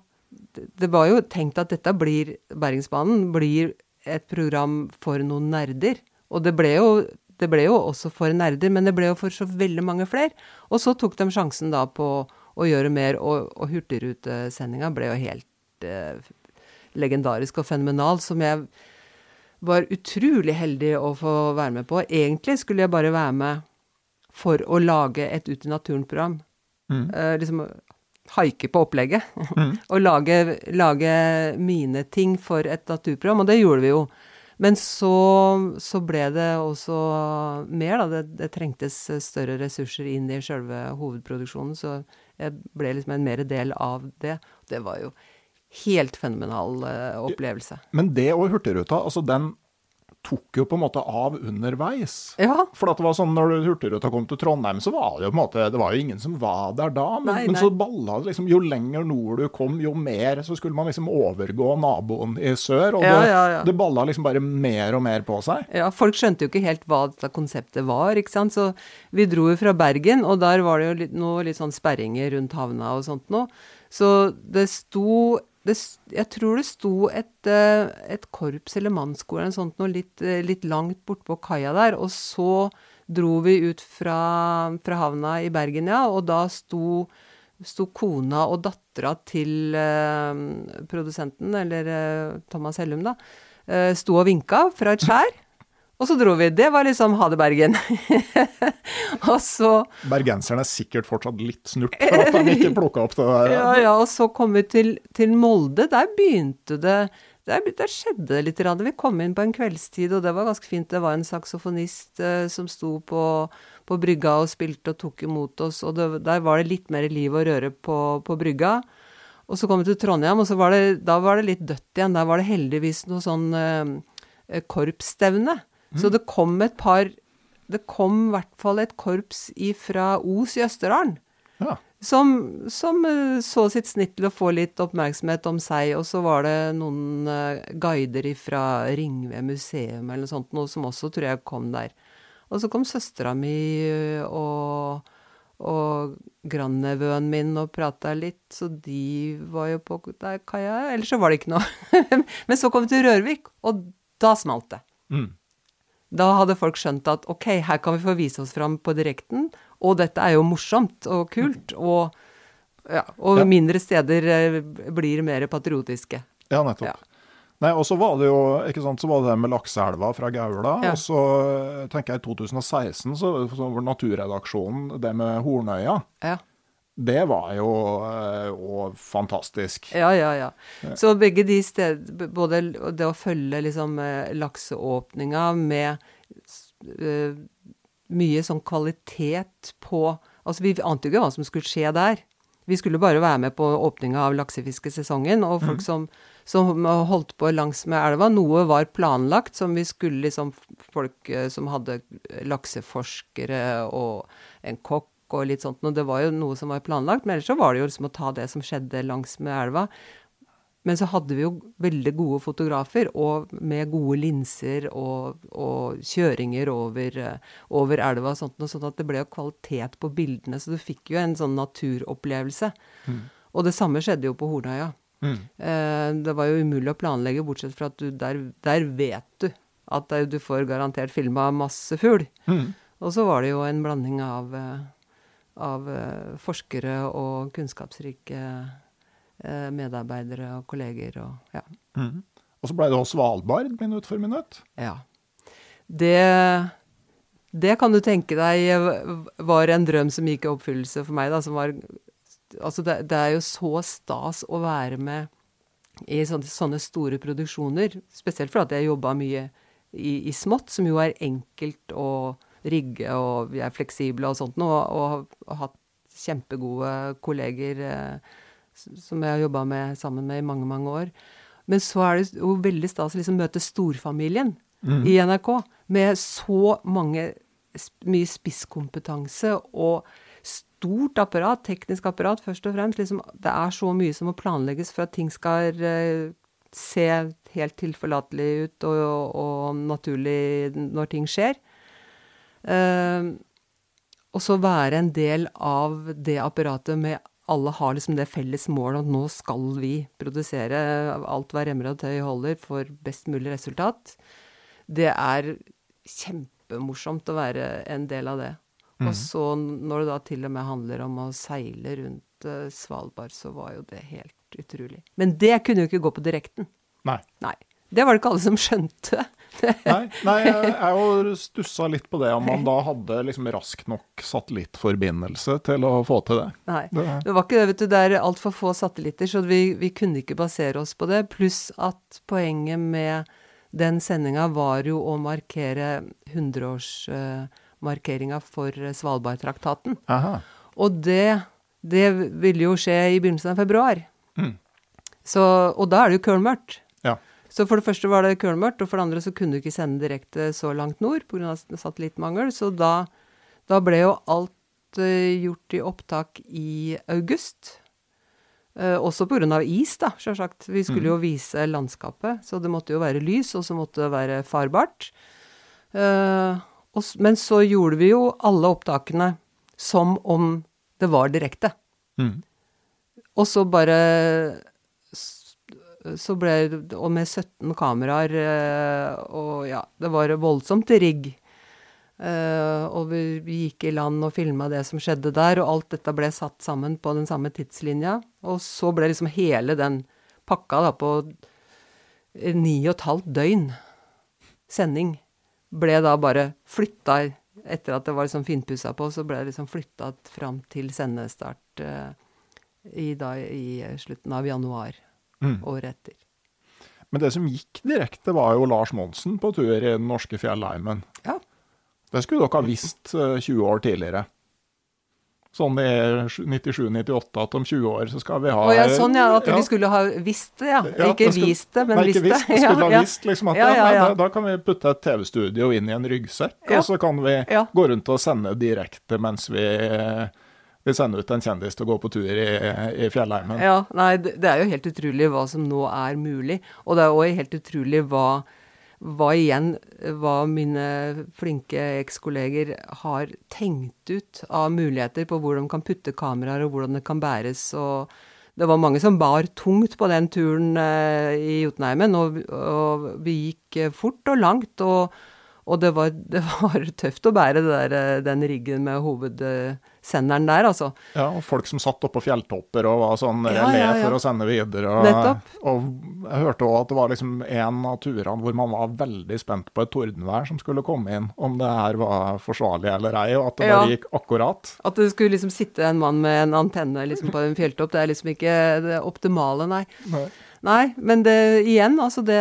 det- Det var jo tenkt at dette blir Bergensbanen blir et program for noen nerder. Og det ble jo det ble jo også for nerder, men det ble jo for så veldig mange flere. Og så tok de sjansen da på å gjøre mer, og, og Hurtigrutesendinga ble jo helt eh, legendarisk og fenomenal, som jeg var utrolig heldig å få være med på. Egentlig skulle jeg bare være med for å lage et Ut i naturen-program. Eh, liksom haike på opplegget. og lage, lage mine ting for et naturprogram, og det gjorde vi jo. Men så, så ble det også mer, da. Det, det trengtes større ressurser inn i sjølve hovedproduksjonen, så jeg ble liksom en mer del av det. Det var jo helt fenomenal eh, opplevelse. Men det og Hurtigruta, altså den tok jo på en måte av underveis. Ja. For at det var sånn, når Hurtigruta kom til Trondheim, så var det jo på en måte, det var jo ingen som var der da. Men, Nei, men så balla det liksom, jo lenger nord du kom, jo mer så skulle man liksom overgå naboen i sør. Og Ja, det, ja. det balla liksom bare mer og mer på seg. Ja, folk skjønte jo ikke helt hva dette konseptet var, ikke sant. Så vi dro jo fra Bergen, og der var det jo litt, noe litt sånn sperringer rundt havna og sånt noe. Så det sto det, Jeg tror det sto et, eh, et korps eller mannskole eller noe sånt noe litt, eh, litt langt bortpå kaia der. Og så dro vi ut fra, fra havna i Bergen, ja, og da sto sto kona og dattera til eh, produsenten, eller eh, Thomas Hellum, da, eh, sto og vinka fra et skjær. Og så dro vi. Det var liksom ha det, Bergen. og så Bergenserne er sikkert fortsatt litt snurt for at de ikke plukka opp det der. Ja, ja, og så kom vi til, til Molde. Der begynte det der, der skjedde det litt. Vi kom inn på en kveldstid, og det var ganske fint. Det var en saksofonist eh, som sto på, på brygga og spilte og tok imot oss, og det, der var det litt mer liv og røre på, på brygga. Og så kom vi til Trondheim, og så var det, da var det litt dødt igjen. Der var det heldigvis noe sånn eh, korpsstevne. Så det kom et par Det kom i hvert fall et korps fra Os i Østerdalen. Ja. Som, som eh, så sitt snitt til å få litt oppmerksomhet om seg, og så var det noen eh, guider fra Ringve museum eller noe sånt, noe som også tror jeg kom der. Og så kom søstera mi eh, og, og grandnevøen min og prata litt, så de var jo på der kaia, ellers så var det ikke noe. Men så kom vi til Rørvik, og da smalt det. Mm. Da hadde folk skjønt at ok, her kan vi få vise oss fram på direkten, og dette er jo morsomt og kult, og, ja, og Ja. mindre steder eh, blir mer patriotiske. Ja, nettopp. Ja. Nei, og så var det jo ikke sant, så var det det med lakseelva fra Gaula. Ja. Og så eh, tenker jeg i 2016 så, så var naturredaksjonen det med Hornøya. Ja. Det var jo òg fantastisk. Ja, ja, ja. Så begge de steder, både det å følge liksom eh, lakseåpninga med uh, mye sånn kvalitet på Altså, vi ante jo ikke hva som skulle skje der. Vi skulle bare være med på åpninga av laksefiskesesongen, og folk som, som holdt på langs med elva. Noe var planlagt, som vi skulle liksom Folk eh, som hadde lakseforskere og en kokk og litt sånt. Og det var jo noe som var planlagt, men ellers så var det jo liksom å ta det som skjedde langs med elva. Men så hadde vi jo veldig gode fotografer, og med gode linser og, og kjøringer over, eh, over elva og sånt, og sånn at det ble jo kvalitet på bildene. Så du fikk jo en sånn naturopplevelse. Og det samme skjedde jo på Hornøya. Mm. Eh, det var jo umulig å planlegge, bortsett fra at du der, der vet du at du får garantert filma masse fugl. Mm. Og så var det jo en blanding av, eh, av eh, forskere og kunnskapsrike eh, medarbeidere og kolleger og ja. Mm. Og så ble det også Svalbard minutt for minutt. ja. Det, det kan du tenke deg eh, var en drøm som gikk i oppfyllelse for meg, da, som var Altså, det, det er jo så stas å være med i sånne, sånne store produksjoner. Spesielt fordi jeg jobba mye i, i smått, som jo er enkelt å rigge, og vi er fleksible og sånt, og, og, og hatt kjempegode kolleger eh, som jeg har jobba med sammen med i mange, mange år. Men så er det jo veldig stas å liksom møte storfamilien i NRK, med så mange, mye spisskompetanse og stort apparat, teknisk apparat først og fremst. Liksom, det er så mye som må planlegges for at ting skal eh, se helt tilforlatelig ut og, og naturlig når ting skjer. Eh, og så være en del av det apparatet med alle har liksom det felles målet at nå skal vi produsere alt hver remmer og tøy holder for best mulig resultat. Det er kjempemorsomt å være en del av det. Og så når det da til og med handler om å seile rundt eh, Svalbard, så var jo det helt utrolig. Men det kunne jo ikke gå på direkten. Nei. Nei. Det var det ikke alle som skjønte. Nei, nei jeg jeg jo stussa litt på det, om man da hadde liksom rask nok satellittforbindelse til å få til det. Nei. Det- var ikke det, vet du. Det er altfor få satellitter, så vi, vi kunne ikke basere oss på det. Pluss at poenget med den sendinga var jo å markere 100-årsmarkeringa for eh, Svalbardtraktaten. Aha. Og det, det ville jo skje i begynnelsen av februar. Mm. Så, og da er det jo kølmørkt. Ja. Så for det første var det kølmørkt, og for det andre så kunne du ikke sende direkte så langt nord pga. satellittmangel. Så da, da, ble jo alt uh, gjort i opptak i august. Uh, også pga. is, da, sjølsagt. Vi skulle mm. jo vise landskapet, så det måtte jo være lys, og så måtte det være farbart. Uh, og, men så gjorde vi jo alle opptakene som om det var direkte. Mm. Og så bare så ble Og med 17 kameraer, eh, og ja, det var voldsomt rigg. Uh, og vi, vi, gikk i land og filma det som skjedde der, og alt dette ble satt sammen på den samme tidslinja. Og så ble liksom hele den pakka da på ni og et halvt døgn sending ble da bare flytta etter at det var liksom finpussa på, så ble det liksom flytta fram til sendestart uh, i, da, i slutten av januar mm. året etter. Men det som gikk direkte, var jo Lars Monsen på tur i den norske fjellheimen. Ja. Det skulle dere ha visst 20 eh, år tidligere. Sånn i 97-98 at om 20 år så skal vi ha Å ja, sånn ja. At ja. vi skulle ha visst det, ja. ja ikke skulle, vist det, men visst det. Nei, visst. Vi skulle ha visst liksom at ja, da, da, kan vi putte et TV-studio inn i en ryggsekk, og så kan vi gå rundt og sende direkte mens vi vi sender ut en kjendis til å gå på tur i, i fjellheimen. Ja, nei, det, er jo helt utrolig hva som nå er mulig. Og det er òg helt utrolig hva, hva igjen hva mine flinke ekskolleger har tenkt ut av muligheter på hvor de kan putte kameraer, og hvordan det kan bæres. og det var mange som bar tungt på den turen eh, i Jotunheimen, og, og, vi gikk fort og langt. Og, og det, var, det, var, tøft å bære der, eh, den riggen med hoved... Eh, senderen der, altså. Ja, og folk som satt oppå fjelltopper og var sånn ja, ja, ja. for å sende videre. Og, Nettopp. Og jeg hørte òg at det var liksom en av turene hvor man var veldig spent på et tordenvær som skulle komme inn, om det her var forsvarlig eller ei, og at det bare gikk akkurat. At det skulle liksom sitte en mann med en antenne liksom på en fjelltopp, det er liksom ikke det optimale, nei. Nei, nei men det igjen, altså det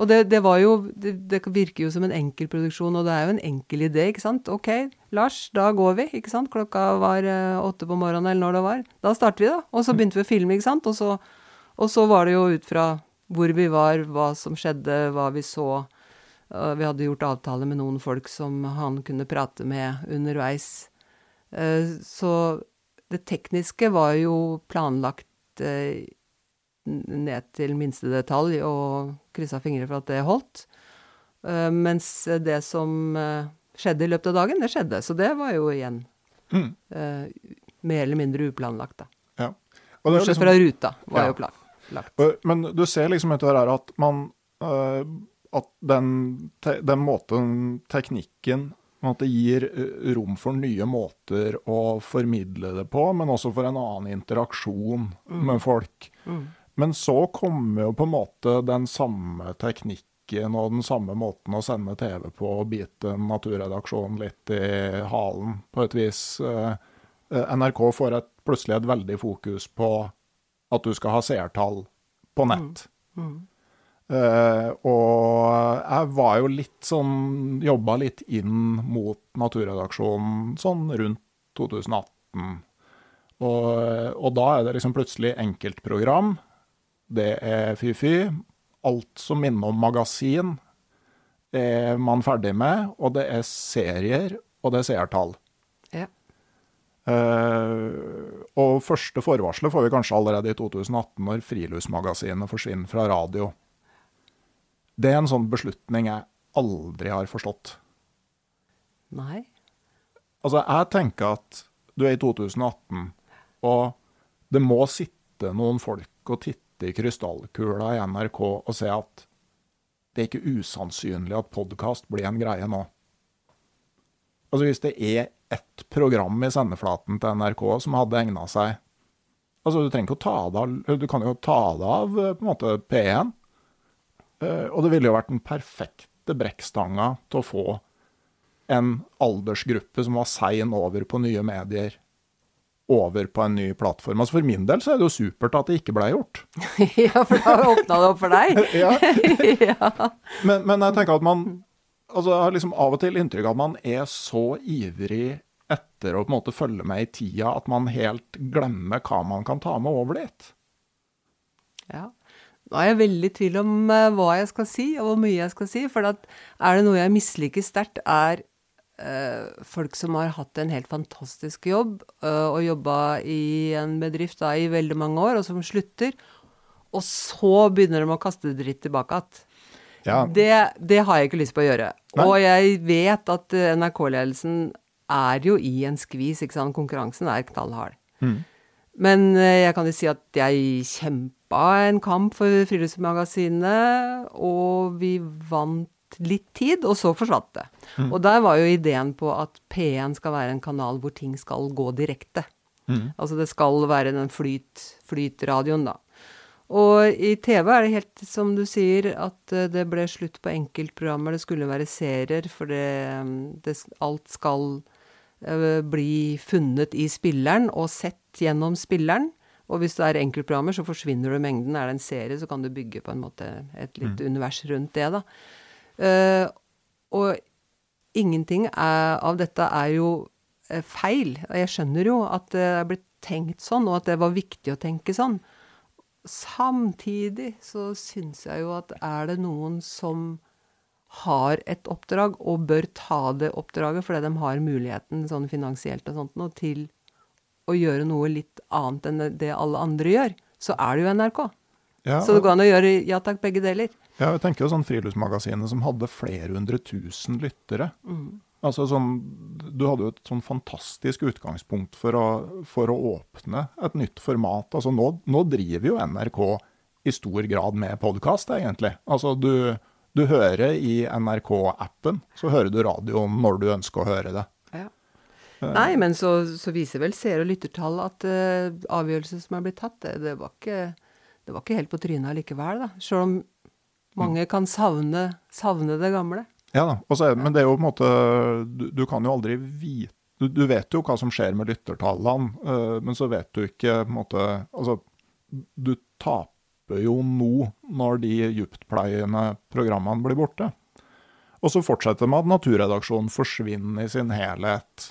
og det, det, var jo det, det, virker jo som en enkel produksjon, og det er jo en enkel idé, ikke sant. OK, Lars, da går vi, ikke sant. Klokka var uh, åtte på morgenen, eller når det var. Da starter vi, da. Og så begynte vi å filme, ikke sant. Og så, og så var det jo ut fra hvor vi var, hva som skjedde, hva vi så. Uh, vi hadde gjort avtale med noen folk som han kunne prate med underveis. Uh, så det tekniske var jo planlagt ned til minste detalj og kryssa fingre for at det holdt. Uh, mens det som uh, skjedde i løpet av dagen, det skjedde. Så det var jo igjen mm. mer eller mindre uplanlagt, da. Ja. Bortsett liksom, fra ruta var ja. jo planlagt. Men du ser liksom utover her at man At den, den måten teknikken at det gir rom for nye måter å formidle det på, men også for en annen interaksjon mm. med folk. Mm. Men så kommer jo på en måte den samme teknikken og den samme måten å sende TV på og bite naturredaksjonen litt i halen, på et vis. Eh, eh, NRK får et, plutselig et veldig fokus på at du skal ha seertall på nett. Mm. Mm. Uh, og jeg var jo litt sånn Jobba litt inn mot naturredaksjonen sånn rundt 2018. Og, og da er det liksom plutselig enkeltprogram det er fy-fy. Alt som minner om magasin, er man ferdig med. Og det er serier, og det er seertall. Ja. Uh, og første forvarselet får vi kanskje allerede i 2018, når Friluftsmagasinet forsvinner fra radio. Det er en sånn beslutning jeg aldri har forstått. Nei. Altså, jeg tenker at du er i 2018, og det må sitte noen folk og titte sitte i krystallkula i NRK og se at det er ikke usannsynlig at podkast blir en greie nå. Altså Hvis det er ett program i sendeflaten til NRK som hadde egna seg Altså Du trenger ikke å ta det av Du kan jo ta det av på en måte P1. Eh, og det ville jo vært den perfekte brekkstanga til å få en aldersgruppe som var sein over på nye medier, over på en ny plattform. Altså For min del så er det jo supert at det ikke ble gjort. ja, for da åpna det opp for deg? ja. Men, men, jeg tenker at man altså Jeg har liksom av og til inntrykk av at man er så ivrig etter å på en måte følge med i tida at man helt glemmer hva man kan ta med over dit. Ja. Nå er jeg veldig i tvil om uh, hva jeg skal si, og hvor mye jeg skal si. For er det noe jeg misliker sterkt, er folk som har hatt en helt fantastisk jobb uh, og jobba i en bedrift da, i veldig mange år, og som slutter. Og så begynner de å kaste dritt tilbake igjen. Ja. Det, det, har jeg ikke lyst på å gjøre. Nei. Og jeg vet at NRK-ledelsen er jo i en skvis, ikke sant. Konkurransen er knallhard. Mm. Men jeg kan jo si at jeg kjempa en kamp for Friluftsmagasinet, og vi vant litt tid, og så forsvant det. Mm. Og der var jo ideen på at P1 skal være en kanal hvor ting skal gå direkte. Mm. Altså det skal være den flyt, flytradioen, da. Og i TV er det helt som du sier, at eh, det ble slutt på enkeltprogrammer. Det skulle være serier, for det, det, alt skal uh, bli funnet i spilleren og sett gjennom spilleren. Og hvis det er enkeltprogrammer, så forsvinner du mengden. Er det en serie, så kan du bygge på en måte et litt mm. univers rundt det, da. Uh, og ingenting er, av dette er jo uh, feil. Og jeg skjønner jo at det er blitt tenkt sånn, og at det var viktig å tenke sånn. Samtidig så syns jeg jo at er det noen som har et oppdrag, og bør ta det oppdraget fordi de har muligheten sånn finansielt og sånt noe, til å gjøre noe litt annet enn det alle andre gjør, så er det jo NRK. Ja, så det går an å gjøre ja takk, begge deler. Ja, jeg tenker jo sånn Friluftsmagasinet som hadde flere hundre tusen lyttere. Mm. Altså sånn, Du hadde jo et sånn fantastisk utgangspunkt for å, for å åpne et nytt format. Altså nå, nå, driver jo NRK i stor grad med podkast, egentlig. Altså du, du hører i NRK-appen, så hører du radioen når du ønsker å høre det. Nei, men så, så viser vel seer- og lyttertall at uh, avgjørelsen som er blitt tatt, det, det, var ikke, det, var ikke, helt på trynet allikevel, da. Selv om mange kan savne, savne det gamle. Ja da, Også, men det er jo på en måte Du, du kan jo aldri vite du, du, vet jo hva som skjer med lyttertallene, uh, men så vet du ikke på en måte Altså, du taper jo nå når de dyptpleiende programmene blir borte. Og så fortsetter det med at naturredaksjonen forsvinner i sin helhet.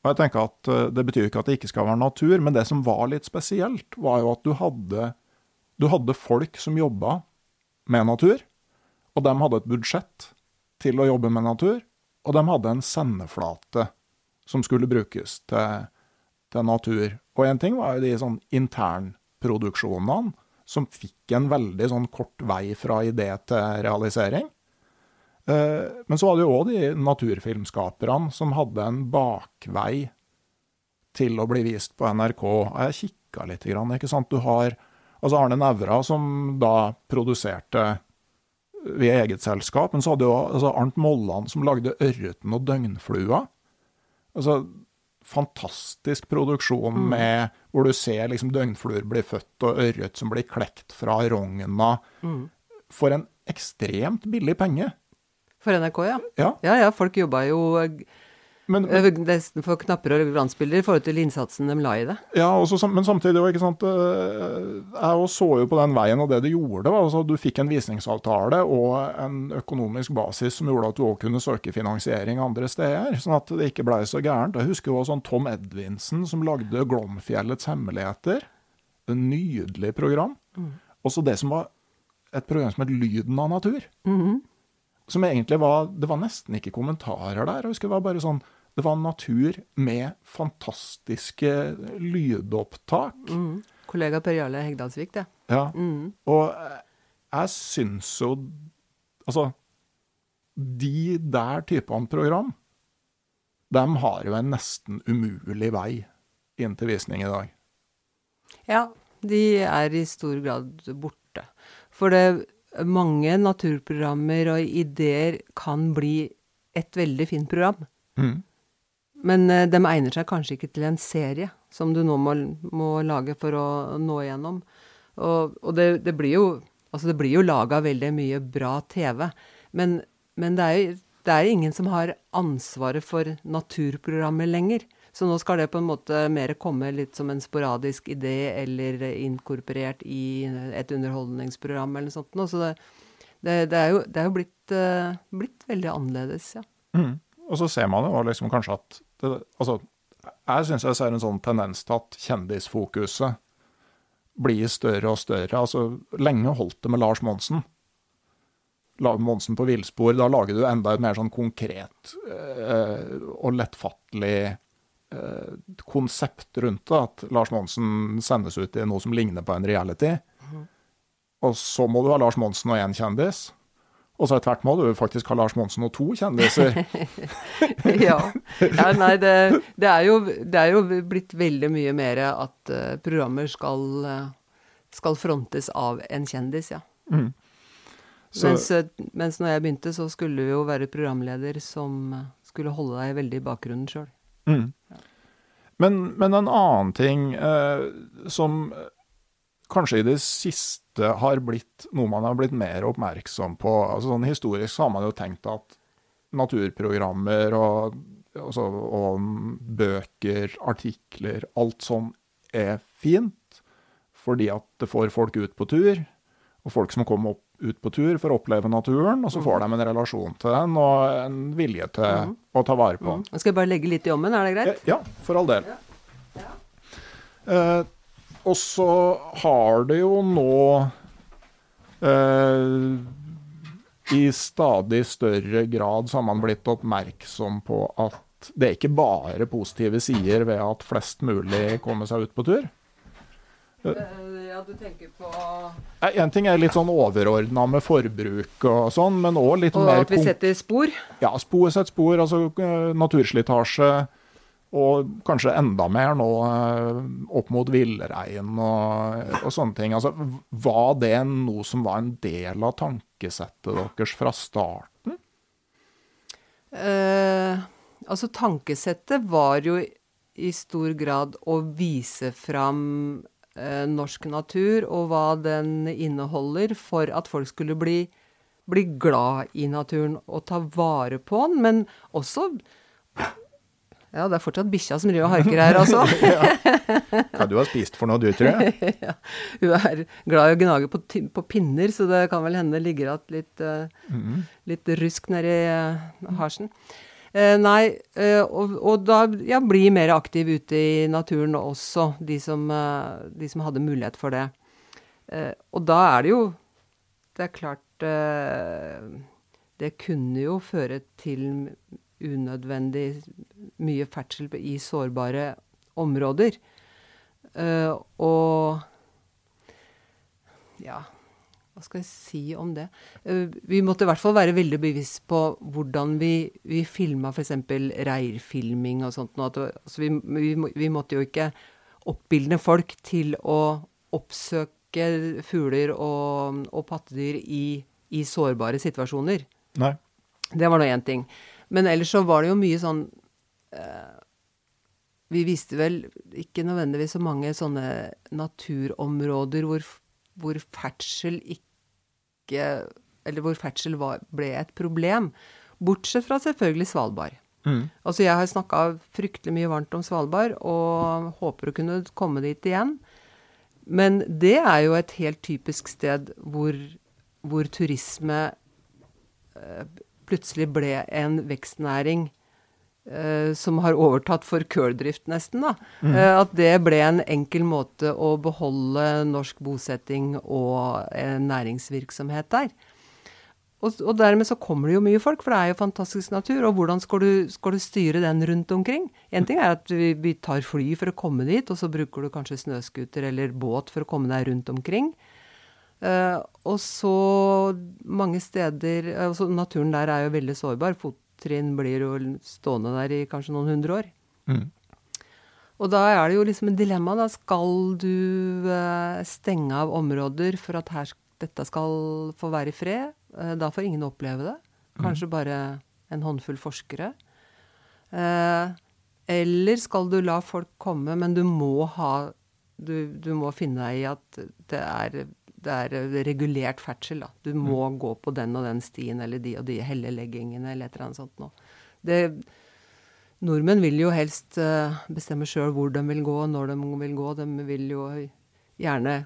Og jeg tenker at uh, Det betyr ikke at det ikke skal være natur, men det som var litt spesielt, var jo at du hadde, du hadde folk som jobba med natur, og de hadde et budsjett til å jobbe med natur, og de hadde en sendeflate som skulle brukes til, til natur. Og én ting var jo de sånn internproduksjonene, som fikk en veldig sånn kort vei fra idé til realisering. Eh, men så var det jo òg de naturfilmskaperne som hadde en bakvei til å bli vist på NRK. Jeg kikka litt, ikke sant. Du har altså Arne Nævra som da produserte ved eget selskap, men så hadde jo altså Arnt Molland som lagde 'Ørreten og døgnflua'. Altså fantastisk produksjon mm. med hvor du ser liksom døgnfluer bli født, og ørret som blir klekt fra rogna. Mm. For en ekstremt billig penge. For NRK, ja. Ja, ja, ja folk jobba jo men, men, nesten for knapper og glansbilder i forhold til innsatsen de la i det. Ja, også, men samtidig ikke sant, eh, Jeg så jo på den veien, og det du gjorde, altså du fikk en visningsavtale og en økonomisk basis som gjorde at du òg kunne søke finansiering andre steder. Sånn at det ikke blei så gærent. Jeg husker jo også sånn Tom Edvinsen som lagde 'Glomfjellets hemmeligheter'. Et nydelig program. Mm. Også det som var et program som het 'Lyden av natur'. Mm -hmm som egentlig var Det var nesten ikke kommentarer der. Jeg husker Det var bare sånn Det var natur med fantastiske lydopptak. Mm. Kollega Per Jarle Hegdalsvik, det. Ja. Mm. Og jeg syns jo Altså, de der typene program, de har jo en nesten umulig vei inn til visning i dag. Ja, de er i stor grad borte. For det mange naturprogrammer og ideer kan bli et veldig fint program. Mm. Men uh, de egner seg kanskje ikke til en serie, som du nå må, må lage for å nå igjennom. Og, og det, det, blir jo Altså, jo laga veldig mye bra TV, men, men det, er, det er ingen som har ansvaret for naturprogrammet lenger. Så nå skal det på en måte mer komme litt som en sporadisk idé eller inkorporert i et underholdningsprogram eller noe sånt. Så det, det, det, er, jo, det er jo, blitt, uh, blitt veldig annerledes, ja. Mm. Og så ser man jo liksom kanskje at det, Altså, jeg syns jeg ser en sånn tendens til at kjendisfokuset blir større og større. Altså, lenge holdt det med Lars Monsen. Monsen på villspor. Da lager du enda et mer sånn konkret øh, og lettfattelig øh, konsept rundt det. At Lars Monsen sendes ut i noe som ligner på en reality. Og så må du ha Lars Monsen og én kjendis. Og så etter hvert må du faktisk ha Lars Monsen og to kjendiser. ja. ja. Nei, det, det, er jo, det, er jo, blitt veldig mye mer at uh, programmer skal, uh, skal, frontes av en kjendis, ja. Mm. Mens, uh, mens når jeg begynte, så skulle du jo være programleder som skulle holde deg veldig i bakgrunnen sjøl. Mm. Ja. Men, men, en annen ting som kanskje i det siste har blitt noe man har blitt mer oppmerksom på. Altså sånn Historisk så har man jo tenkt at naturprogrammer og, altså, og bøker, artikler, alt sånn er fint. Fordi at det får folk ut på tur. Og folk som kommer opp, ut på tur for å oppleve naturen, og så får de en relasjon til den og en vilje til mm. å ta vare på den. Mm. Skal jeg bare legge litt i ommen, er det greit? Ja, for all del. Ja. Ja. Uh, og så har det jo nå eh, I stadig større grad så har man blitt oppmerksom på at det er ikke bare positive sider ved at flest mulig kommer seg ut på tur. Eh, ja, du tenker på En ting er litt sånn overordna med forbruk og sånn, men òg litt og mer Og at vi setter spor? Ja, spor, setter spor. Altså eh, naturslitasje og kanskje enda mer nå eh, opp mot villrein og, og, sånne ting. Altså, var det noe som var en del av tankesettet deres fra starten? Eh, altså, tankesettet var jo i stor grad å vise fram eh, norsk natur og hva den inneholder, for at folk skulle bli, bli glad i naturen og ta vare på den. Men også ja, det er fortsatt bikkja som driver og harker her, altså. ja. Hva du har spist for noe, du, tror jeg? ja. Hun er glad i å gnage på, på, pinner, så det kan vel hende ligger igjen litt, uh, mm. litt rusk nedi uh, harsen. Uh, nei, uh, og, og, da ja, bli mer aktiv ute i naturen også, de som, de som hadde mulighet for det. og da er det jo Det er klart Det kunne jo føre til unødvendig mye ferdsel i sårbare områder. Uh, og ja hva skal jeg si om det? Uh, vi måtte i hvert fall være veldig bevisst på hvordan vi, vi filma f.eks. reirfilming og sånt. At, altså vi, vi, vi, måtte jo ikke oppildne folk til å oppsøke fugler og, og pattedyr i, i, sårbare situasjoner. Nei. Det var nå én ting. Men ellers så var det jo mye sånn eh, Vi visste vel ikke nødvendigvis så mange sånne naturområder hvor, hvor ferdsel ikke Eller hvor ferdsel var, ble et problem. Bortsett fra selvfølgelig Svalbard. Mm. Altså, jeg har snakka fryktelig mye varmt om Svalbard, og håper å kunne komme dit igjen. Men det er jo et helt typisk sted hvor, hvor turisme eh, plutselig ble en vekstnæring eh, som har overtatt for køldrift, nesten. da. Mm. Eh, at det ble en enkel måte å beholde norsk bosetting og eh, næringsvirksomhet der. Og, og, dermed så kommer det jo mye folk, for det er jo fantastisk natur. Og hvordan skal du, skal du styre den rundt omkring? En ting er at vi, vi, tar fly for å komme dit, og så bruker du kanskje snøscooter eller båt for å komme deg rundt omkring. Uh, og så mange steder altså Naturen der er jo veldig sårbar. Fottrinn blir jo stående der i kanskje noen hundre år. Mm. Og da er det jo liksom et dilemma. Da skal du uh, stenge av områder for at her, dette skal få være i fred? Uh, da får ingen oppleve det. Mm. Kanskje mm. bare en håndfull forskere. eller skal du la folk komme, men du må ha du, du må finne deg i at det er det er eh, regulert ferdsel. da. Du må mm. gå på den og den stien eller de og de helleleggingene eller et eller annet sånt noe. Det, nordmenn vil jo helst uh, bestemme sjøl hvor de vil gå, når de vil gå. De vil jo gjerne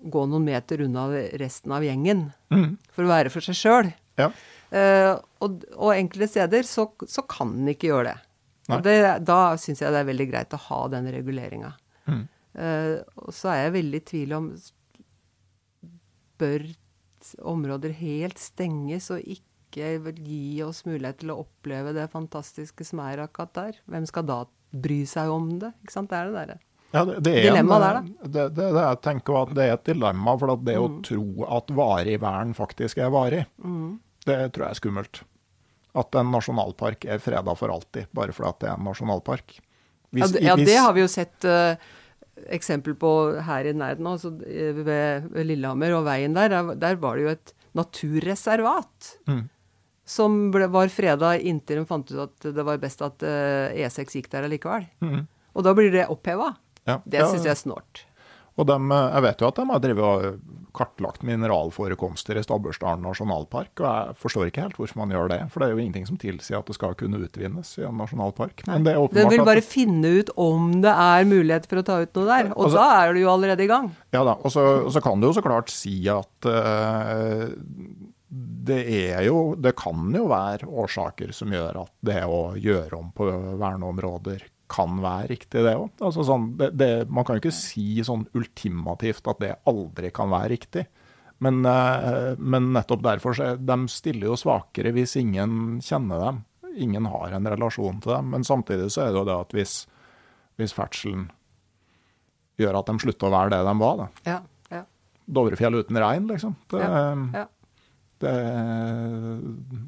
gå noen meter unna resten av gjengen mm. for å være for seg sjøl. Ja. Uh, og, og, enkelte steder så, så, kan den ikke gjøre det. det da syns jeg det er veldig greit å ha den reguleringa. Mm. Uh, og så er jeg veldig i tvil om Bør områder helt stenges og ikke gi oss mulighet til å oppleve det fantastiske som er akkurat der? Hvem skal da bry seg om det? Ikke sant? Det er det derre. Ja, det, det er Dilemma der, da. Det, det, det, jeg tenker at det er et dilemma, for det det å Mm. tro at varig vern faktisk er varig, det tror jeg er skummelt. At en nasjonalpark er freda for alltid, bare fordi det er en nasjonalpark. Ja, Hvis- det, ja, det har vi jo sett eh, eksempel på her i nærheten også, eh, ved, ved Lillehammer og veien der. Der, der var det jo et naturreservat. Mm. Som ble, var freda inntil de fant ut at det var best at uh, E6 gikk der allikevel. Mm. Og da blir det oppheva. Ja, Det ja, syns jeg er snålt. Og eh, jeg vet jo at de har drevet og kartlagt mineralforekomster i Stabbursdalen nasjonalpark, og jeg forstår ikke helt hvorfor man gjør det. For det er jo ingenting som tilsier at det skal kunne utvinnes i en nasjonalpark. Men det er Den åpenbart vil at bare finne ut om det er mulighet for å ta ut noe der. Og Altså- da er du jo allerede i gang. Ja da, og så, og så kan du jo så klart si at uh, det er jo Det kan jo være årsaker som gjør at det å gjøre om på verneområder kan være riktig, det òg. Altså sånn, man kan jo ikke si sånn ultimativt at det aldri kan være riktig. Men, eh, men nettopp derfor så de stiller jo svakere hvis ingen kjenner dem. Ingen har en relasjon til dem. Men samtidig så er det jo det at hvis, hvis ferdselen gjør at de slutter å være det de var, da. Ja, ja, Dovrefjell uten regn, liksom. Det, ja. det,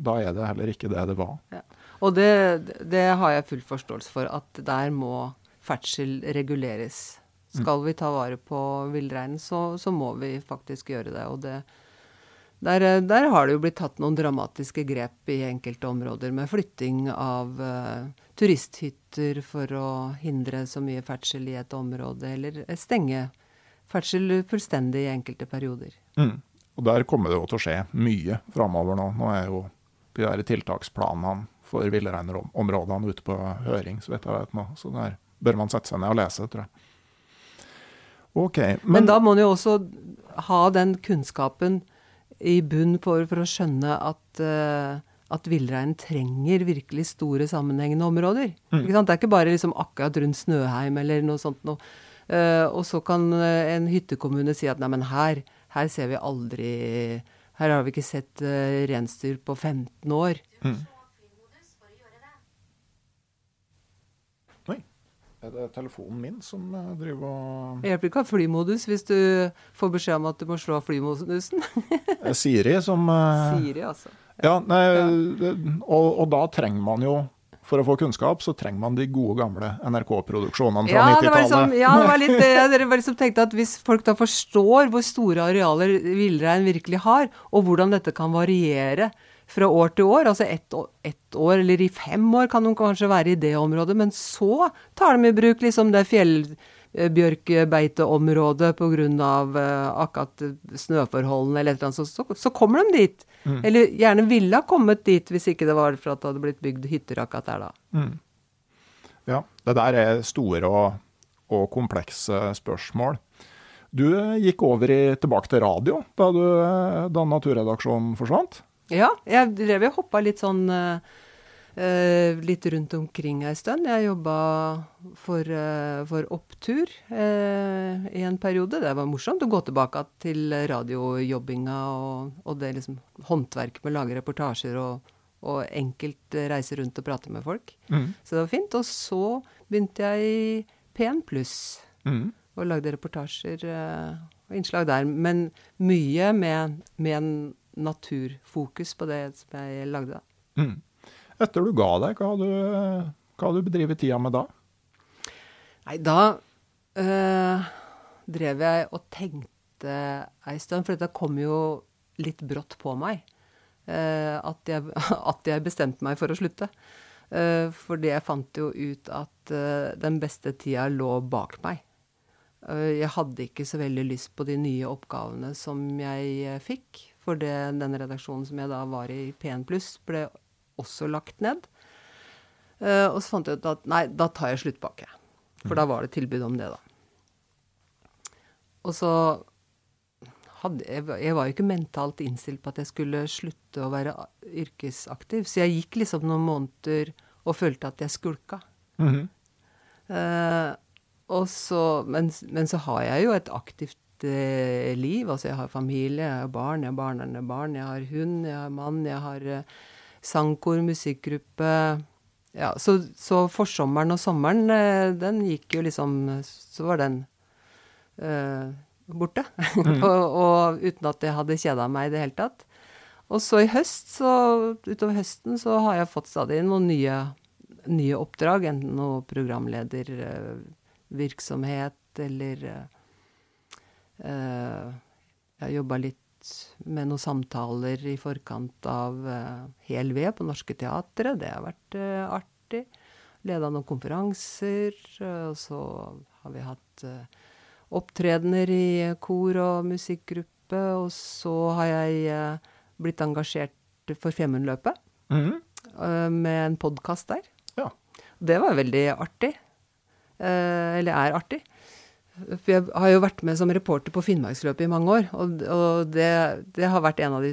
da er det heller ikke det det var. Ja. Og det, det har jeg full forståelse for, at der må ferdsel reguleres. Skal vi ta vare på villreinen, så, så må vi faktisk gjøre det. Og det, der, der har det jo blitt tatt noen dramatiske grep i enkelte områder, med flytting av uh, turisthytter for å hindre så mye ferdsel i et område, eller stenge ferdsel fullstendig i enkelte perioder. Mm. Og der kommer det jo til å skje mye framover nå. Nå er jo de der tiltaksplanene for villreinområdene ute på høring, så vidt jeg vet nå. Så der bør man sette seg ned og lese, tror jeg. OK. Men, Men da må man jo også ha den kunnskapen i bunn for, for å skjønne at, uh, at villreinen trenger virkelig store sammenhengende områder. Ikke sant? Det er ikke bare liksom akkurat rundt Snøheim eller noe sånt noe. Uh, og så kan eh, en hyttekommune si at nei, men her, her ser vi aldri Her har vi ikke sett uh, reinsdyr på 15 år. Oi. Er det telefonen min som eh, driver og Det hjelper ikke å ha flymodus hvis du får beskjed om at du må slå av flymodusen. Eh, Siri som eh, Siri, altså. Ja, nei, ja. Og, og da trenger man jo for å få kunnskap, så trenger man de gode, gamle NRK-produksjonene fra Ja, 90-tallet. liksom, ja, det var litt det. Var liksom tenkte at hvis folk da forstår hvor store arealer villrein virkelig har, og hvordan dette kan variere fra år til år, altså ett år, ett år eller i fem år kan de kanskje være i det området, men så tar de i bruk liksom det fjellbjørkbeiteområdet pga. Uh, akkurat snøforholdene eller et eller annet, så, så, så kommer de dit. Eller gjerne ville ha kommet dit hvis ikke det var for at det hadde blitt bygd hytter akkurat der da. Ja, det der er store og, og komplekse spørsmål. Du eh, gikk over i, tilbake til radio da, du, eh, da Naturredaksjonen forsvant. Ja, jeg drev og hoppa litt sånn eh, eh, litt rundt omkring ei stund. Jeg jobba for, eh, for Opptur eh, i en periode. Det var morsomt å gå tilbake til radiojobbinga og, og det liksom håndverket med å lage reportasjer og, og enkelt eh, reise rundt og prate med folk. Så det var fint. Og så begynte jeg i P1 Pluss Mm. og lagde reportasjer eh, og innslag der. Men mye med, med en naturfokus på det som jeg lagde da. Mm. Etter du ga deg, hva har du, eh, hva du bedrevet tida med da? Nei, da øh, drev jeg og tenkte ei stund, for dette kom jo litt brått på meg. eh, at, jeg, at jeg bestemte meg for å slutte. Uh, fordi jeg fant jo ut at eh, den beste tida lå bak meg. Eh, jeg hadde ikke så veldig lyst på de nye oppgavene som jeg eh, fikk. For det, den redaksjonen som jeg da var i, P1 Pluss, ble også lagt ned. Uh, og så fant jeg ut at nei, da tar jeg sluttpakke. For da var det tilbud om det, da. Og så hadde jeg, jeg var jo ikke mentalt innstilt på at jeg skulle slutte å være yrkesaktiv. Så jeg gikk liksom noen måneder og følte at jeg skulka. Mhm. Eh, og så, men, men, så har jeg jo et aktivt eh, liv. Altså jeg har familie, jeg har barn, jeg har barnebarn, jeg har hund, jeg har mann, jeg har eh, sangkor, musikkgruppe. Ja, så, så forsommeren og sommeren, eh, den gikk jo liksom Så var den eh, borte. Mm. og, og, uten at jeg hadde kjeda meg i det hele tatt. Og så i høst, så utover høsten, så har jeg fått stadig noen nye, nye oppdrag. Enten noe programledervirksomhet eller uh, Jeg har jobba litt med noen samtaler i forkant av uh, Hel ved på Norske Teatret. Det har vært uh, artig. Leda noen konferanser. og så har vi hatt opptredener i kor og musikkgruppe. Og så har jeg blitt engasjert for Femundløpet. Mm. Med en podkast der. Ja. Det var veldig artig. Eh, eller er artig. For jeg har jo vært med som reporter på Finnmarksløpet i mange år. Og, og det, det, har vært en av de,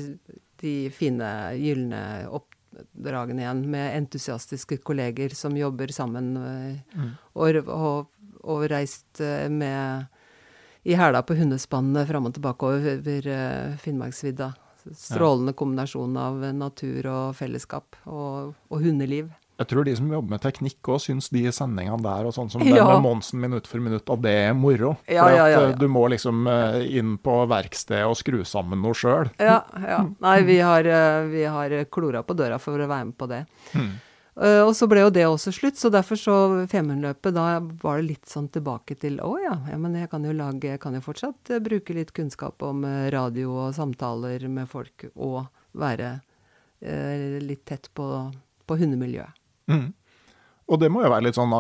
de fine, gylne oppdragene igjen, med entusiastiske kolleger som jobber sammen. Mm. Og, og, og, reist med i hæla på hundespannene fram og tilbake over, over Finnmarksvidda. Strålende kombinasjon av natur og fellesskap og, og hundeliv. Jeg tror de som jobber med teknikk òg syns de sendingene der og sånn som ja. den med Monsen minutt for minutt, at det er moro. Ja, for ja, at du må liksom eh, inn på verkstedet og skru sammen noe sjøl. Ja, ja. Nei, vi har, eh, vi har klora på døra for å være med på det. Mm. Uh, og så ble jo det også slutt, så derfor så Femundløpet, da var det litt sånn tilbake til å ja, ja, men jeg kan jo lage, kan jo fortsatt uh, bruke litt kunnskap om uh, radio og samtaler med folk, og være litt tett på, på hundemiljøet. Mm. Og det må jo være litt sånn,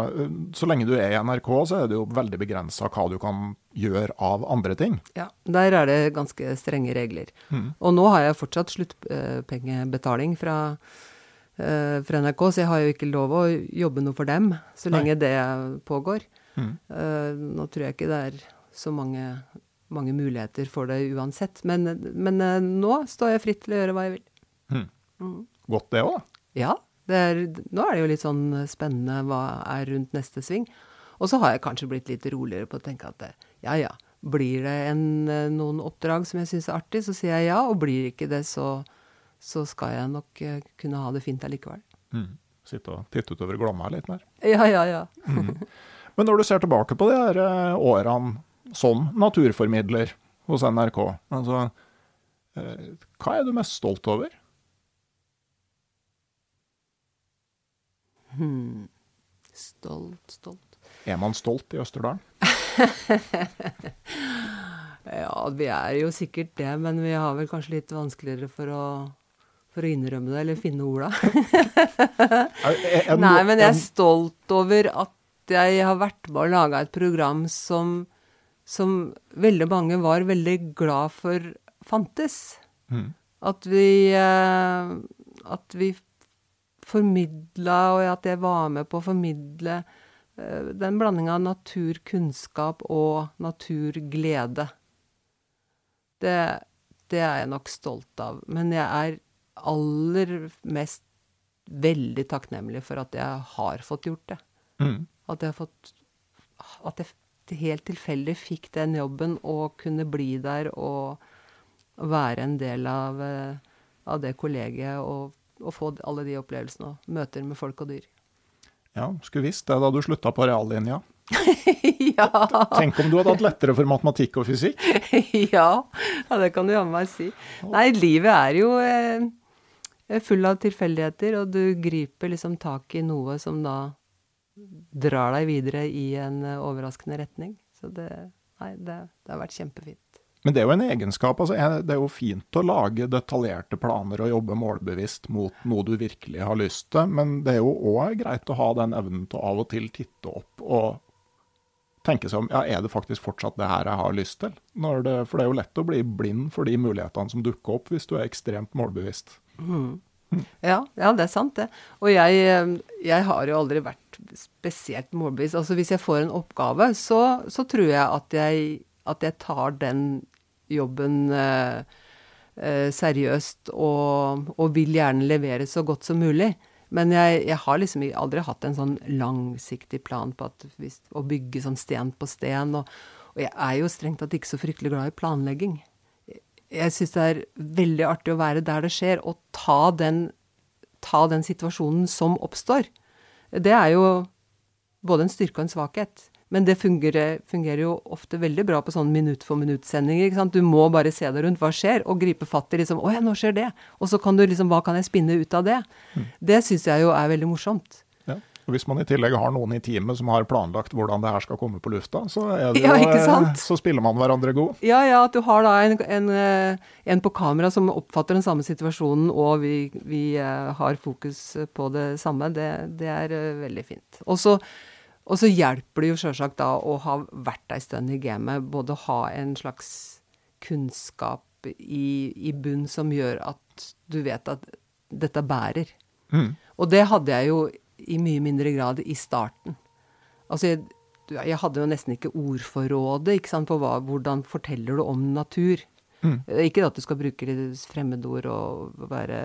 Så lenge du er i NRK, så er det jo veldig begrensa hva du kan gjøre av andre ting. Ja, der er det ganske strenge regler. Mm. Og nå har jeg fortsatt sluttpengebetaling fra uh, fra NRK, så jeg har jo ikke lov å jobbe noe for dem så lenge Nei. det pågår. Mm. Uh, nå tror jeg ikke det er så mange, mange muligheter for det uansett. Men, men nå står jeg fritt til å gjøre hva jeg vil. Mm. Mm. Godt det òg, da. Ja. Er, nå er det jo litt sånn spennende hva er rundt neste sving. Og så har jeg kanskje blitt litt roligere på å tenke at ja ja, blir det en, noen oppdrag som jeg syns er artig, så sier jeg ja. Og blir ikke det, så så skal jeg nok uh, kunne ha det fint allikevel. Mm. Sitte og titte utover Glomma litt mer? Ja, ja, ja. mm. Men når du ser tilbake på de her uh, årene som naturformidler hos NRK, altså, hva er du mest stolt over? Hmm. Stolt, stolt Er man stolt i Østerdalen? ja, vi er jo sikkert det, men vi har vel kanskje litt vanskeligere for å for å innrømme det, eller finne orda. Nei, men jeg er stolt over at jeg har vært med og laga et program som, som veldig mange var veldig glad for fantes. Mm. At vi eh, At vi formidla, og at jeg var med på å formidle eh, den blandinga av naturkunnskap og naturglede. Det, det er jeg nok stolt av. Men jeg er aller mest veldig takknemlig for at jeg har fått gjort det. Mm. At jeg har fått At jeg helt tilfeldig fikk den jobben og kunne bli der og være en del av, eh, av det kollegiet og, og, få alle de opplevelsene og møter med folk og dyr. Ja, skulle visst det da du slutta på reallinja. ja. Tenk om du hadde hatt lettere for matematikk og fysikk? ja, ja, det kan du jammen meg si. Nei, livet er jo eh, full av tilfeldigheter, og du griper liksom tak i noe som da drar deg videre i en eh, overraskende retning. Så det, nei, det, det har vært kjempefint. Men det er jo en egenskap. altså Det er jo fint å lage detaljerte planer og jobbe målbevisst mot noe du virkelig har lyst til, men det er jo òg greit å ha den evnen til av og til titte opp og tenke seg om ja, er det faktisk fortsatt det her jeg har lyst til? Det, for det er jo lett å bli blind for de mulighetene som dukker opp hvis du er ekstremt målbevisst. Mm. Ja, ja, det er sant, det. Og jeg, eh, jeg, har jo aldri vært spesielt målbevisst. Altså hvis jeg får en oppgave, så, så tror jeg at, jeg at jeg tar den jobben eh, eh, seriøst og, og, vil gjerne levere så godt som mulig. Men jeg, jeg har liksom aldri hatt en sånn langsiktig plan på at å bygge sånn sten på sten. Og, og jeg er jo strengt tatt ikke så fryktelig glad i planlegging. Jeg syns det er veldig artig å være der det skjer, og ta den, ta den situasjonen som oppstår. Det er jo både en styrke og en svakhet. Men det fungerer, fungerer, jo ofte veldig bra på sånne minutt for minutt-sendinger. Du må bare se deg rundt. Hva skjer? Og gripe fatt i liksom Å ja, nå skjer det. Og så kan du liksom Hva kan jeg spinne ut av det? Mm. Det syns jeg jo er veldig morsomt. Ja. Og Hvis man i tillegg har noen i teamet som har planlagt hvordan det her skal komme på lufta, så, jo, ja, eh, så spiller man hverandre god. Ja, ja. At du har da en, en, eh, en på kamera som oppfatter den samme situasjonen, og vi, vi uh, har fokus på det samme, det, det er veldig fint. Og så og så hjelper det jo sjølsagt da å ha vært ei stund i gamet, både ha en slags kunnskap i, i bunn som gjør at du vet at dette bærer. Mm. Og det hadde jeg jo i mye mindre grad i starten. Altså, jeg, jeg hadde jo nesten ikke ordforrådet ikke sant, på hva, hvordan forteller du om natur. Mm. Ikke at du skal bruke fremmedord og være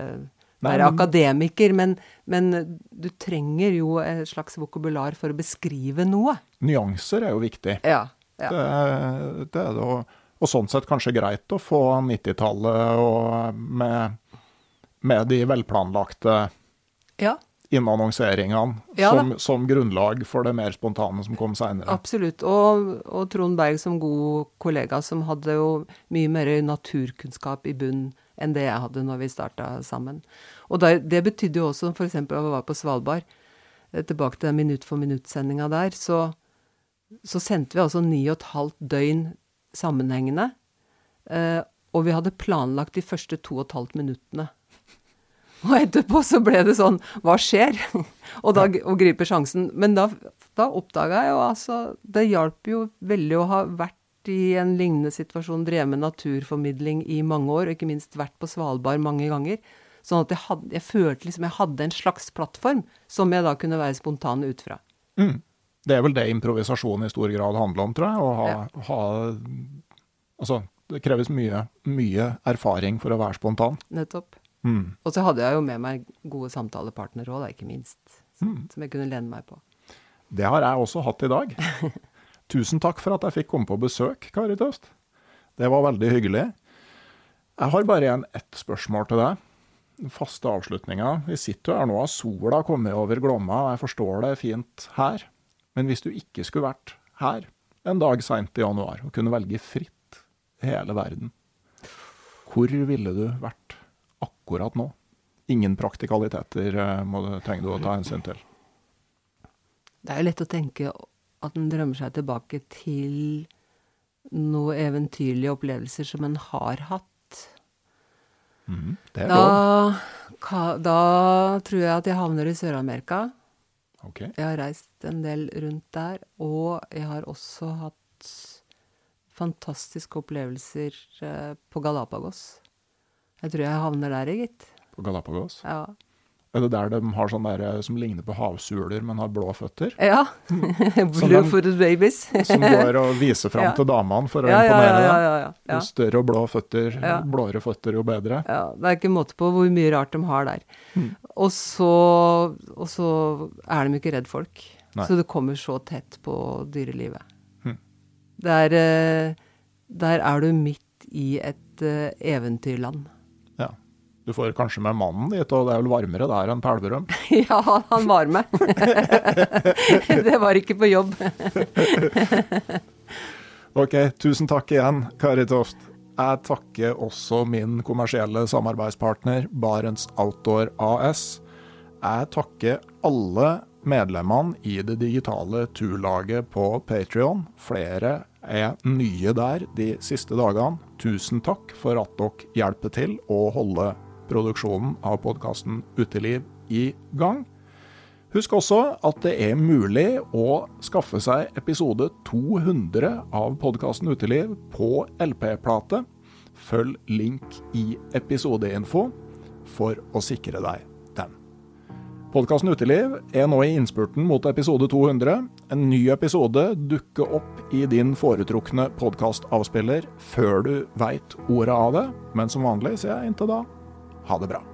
være akademiker, men, men, du trenger jo et slags vokabular for å beskrive noe. Nyanser er jo viktig. Ja, ja. Det, det, er det, og, og, sånn sett kanskje greit å få 90-tallet med, med, de velplanlagte ja. Innannonseringene ja, som, som, grunnlag for det mer spontane som kom seinere. Absolutt. Og, og Trond Berg som god kollega, som hadde jo mye mer naturkunnskap i bunn enn det jeg hadde når vi starta sammen. Og der, det betydde jo også f.eks. vi var på Svalbard, eh, tilbake til minutt for minutt-sendinga der, så, så, sendte vi altså ni og et halvt døgn sammenhengende. Eh, og vi hadde planlagt de første to og et halvt minuttene. Og etterpå så ble det sånn Hva skjer? og da og griper sjansen. Men da, da oppdaga jeg jo altså Det hjalp jo veldig å ha vært i en lignende situasjon, drevet med naturformidling i mange år, og ikke minst vært på Svalbard mange ganger. Sånn at jeg, hadde, jeg følte liksom jeg hadde en slags plattform som jeg da kunne være spontan ut fra. Mm. Det er vel det improvisasjon i stor grad handler om, tror jeg. Å ha, ja. ha Altså, det kreves mye, mye, erfaring for å være spontan. Nettopp. Mm. Og så hadde jeg jo med meg gode samtalepartnere òg, ikke minst. Som, mm. som jeg kunne lene meg på. Det har jeg også hatt i dag. Tusen takk for at jeg fikk komme på besøk, Kari Tøst. Det var veldig hyggelig. Jeg har bare igjen ett spørsmål til deg. Den Faste avslutninga. Vi sitter jo her nå, har sola kommet over Glomma, og jeg forstår det fint her. Men hvis du ikke skulle vært her en dag seint i januar og kunne velge fritt hele verden, hvor ville du vært akkurat nå? Ingen praktikaliteter eh, må du, trenger du å ta hensyn til. Det er jo lett å tenke at en drømmer seg tilbake til noen eventyrlige opplevelser som en har hatt. Mm, det er da, ka, da tror jeg at jeg havner i Sør-Amerika. Okay. Jeg har reist en del rundt der, og jeg har også hatt fantastiske opplevelser eh, på Galapagos. Jeg tror jeg havner der, gitt. På Galapagos? Ja. Er det der de har sånn der eh, som ligner på havsuler, men har blå føtter? Ja. Blue-footed babies. som går og viser fram ja. til damene for å ja, imponere ja, ja, ja, Jo større og blå føtter, blåere føtter, jo bedre. Ja, Det er ikke måte på hvor mye rart de har der. Mm. Og, så, og, så, er de ikke redd folk. Nei. Så det kommer så tett på dyrelivet. Mm. Der, eh, der er du midt i et uh, eventyrland. Du får kanskje med mannen dit, og det er vel varmere der enn på Elverum? ja, han var med. det var ikke på jobb. ok, tusen takk igjen, Kari Toft. Jeg takker også min kommersielle samarbeidspartner Barents Outdoor AS. Jeg takker alle medlemmene i det digitale turlaget på Patrion. Flere er nye der de siste dagene. Tusen takk for at dere hjelper til å holde produksjonen av podkasten Uteliv i gang. Husk også at det er mulig å skaffe seg episode 200 av podkasten Uteliv på LP-plate. Følg link i episodeinfo for å sikre deg den. Podkasten Uteliv er nå i innspurten mot episode 200. En ny episode dukker opp i din foretrukne podkastavspiller før du veit ordet av det, men som vanlig sier jeg inntil da ha det bra.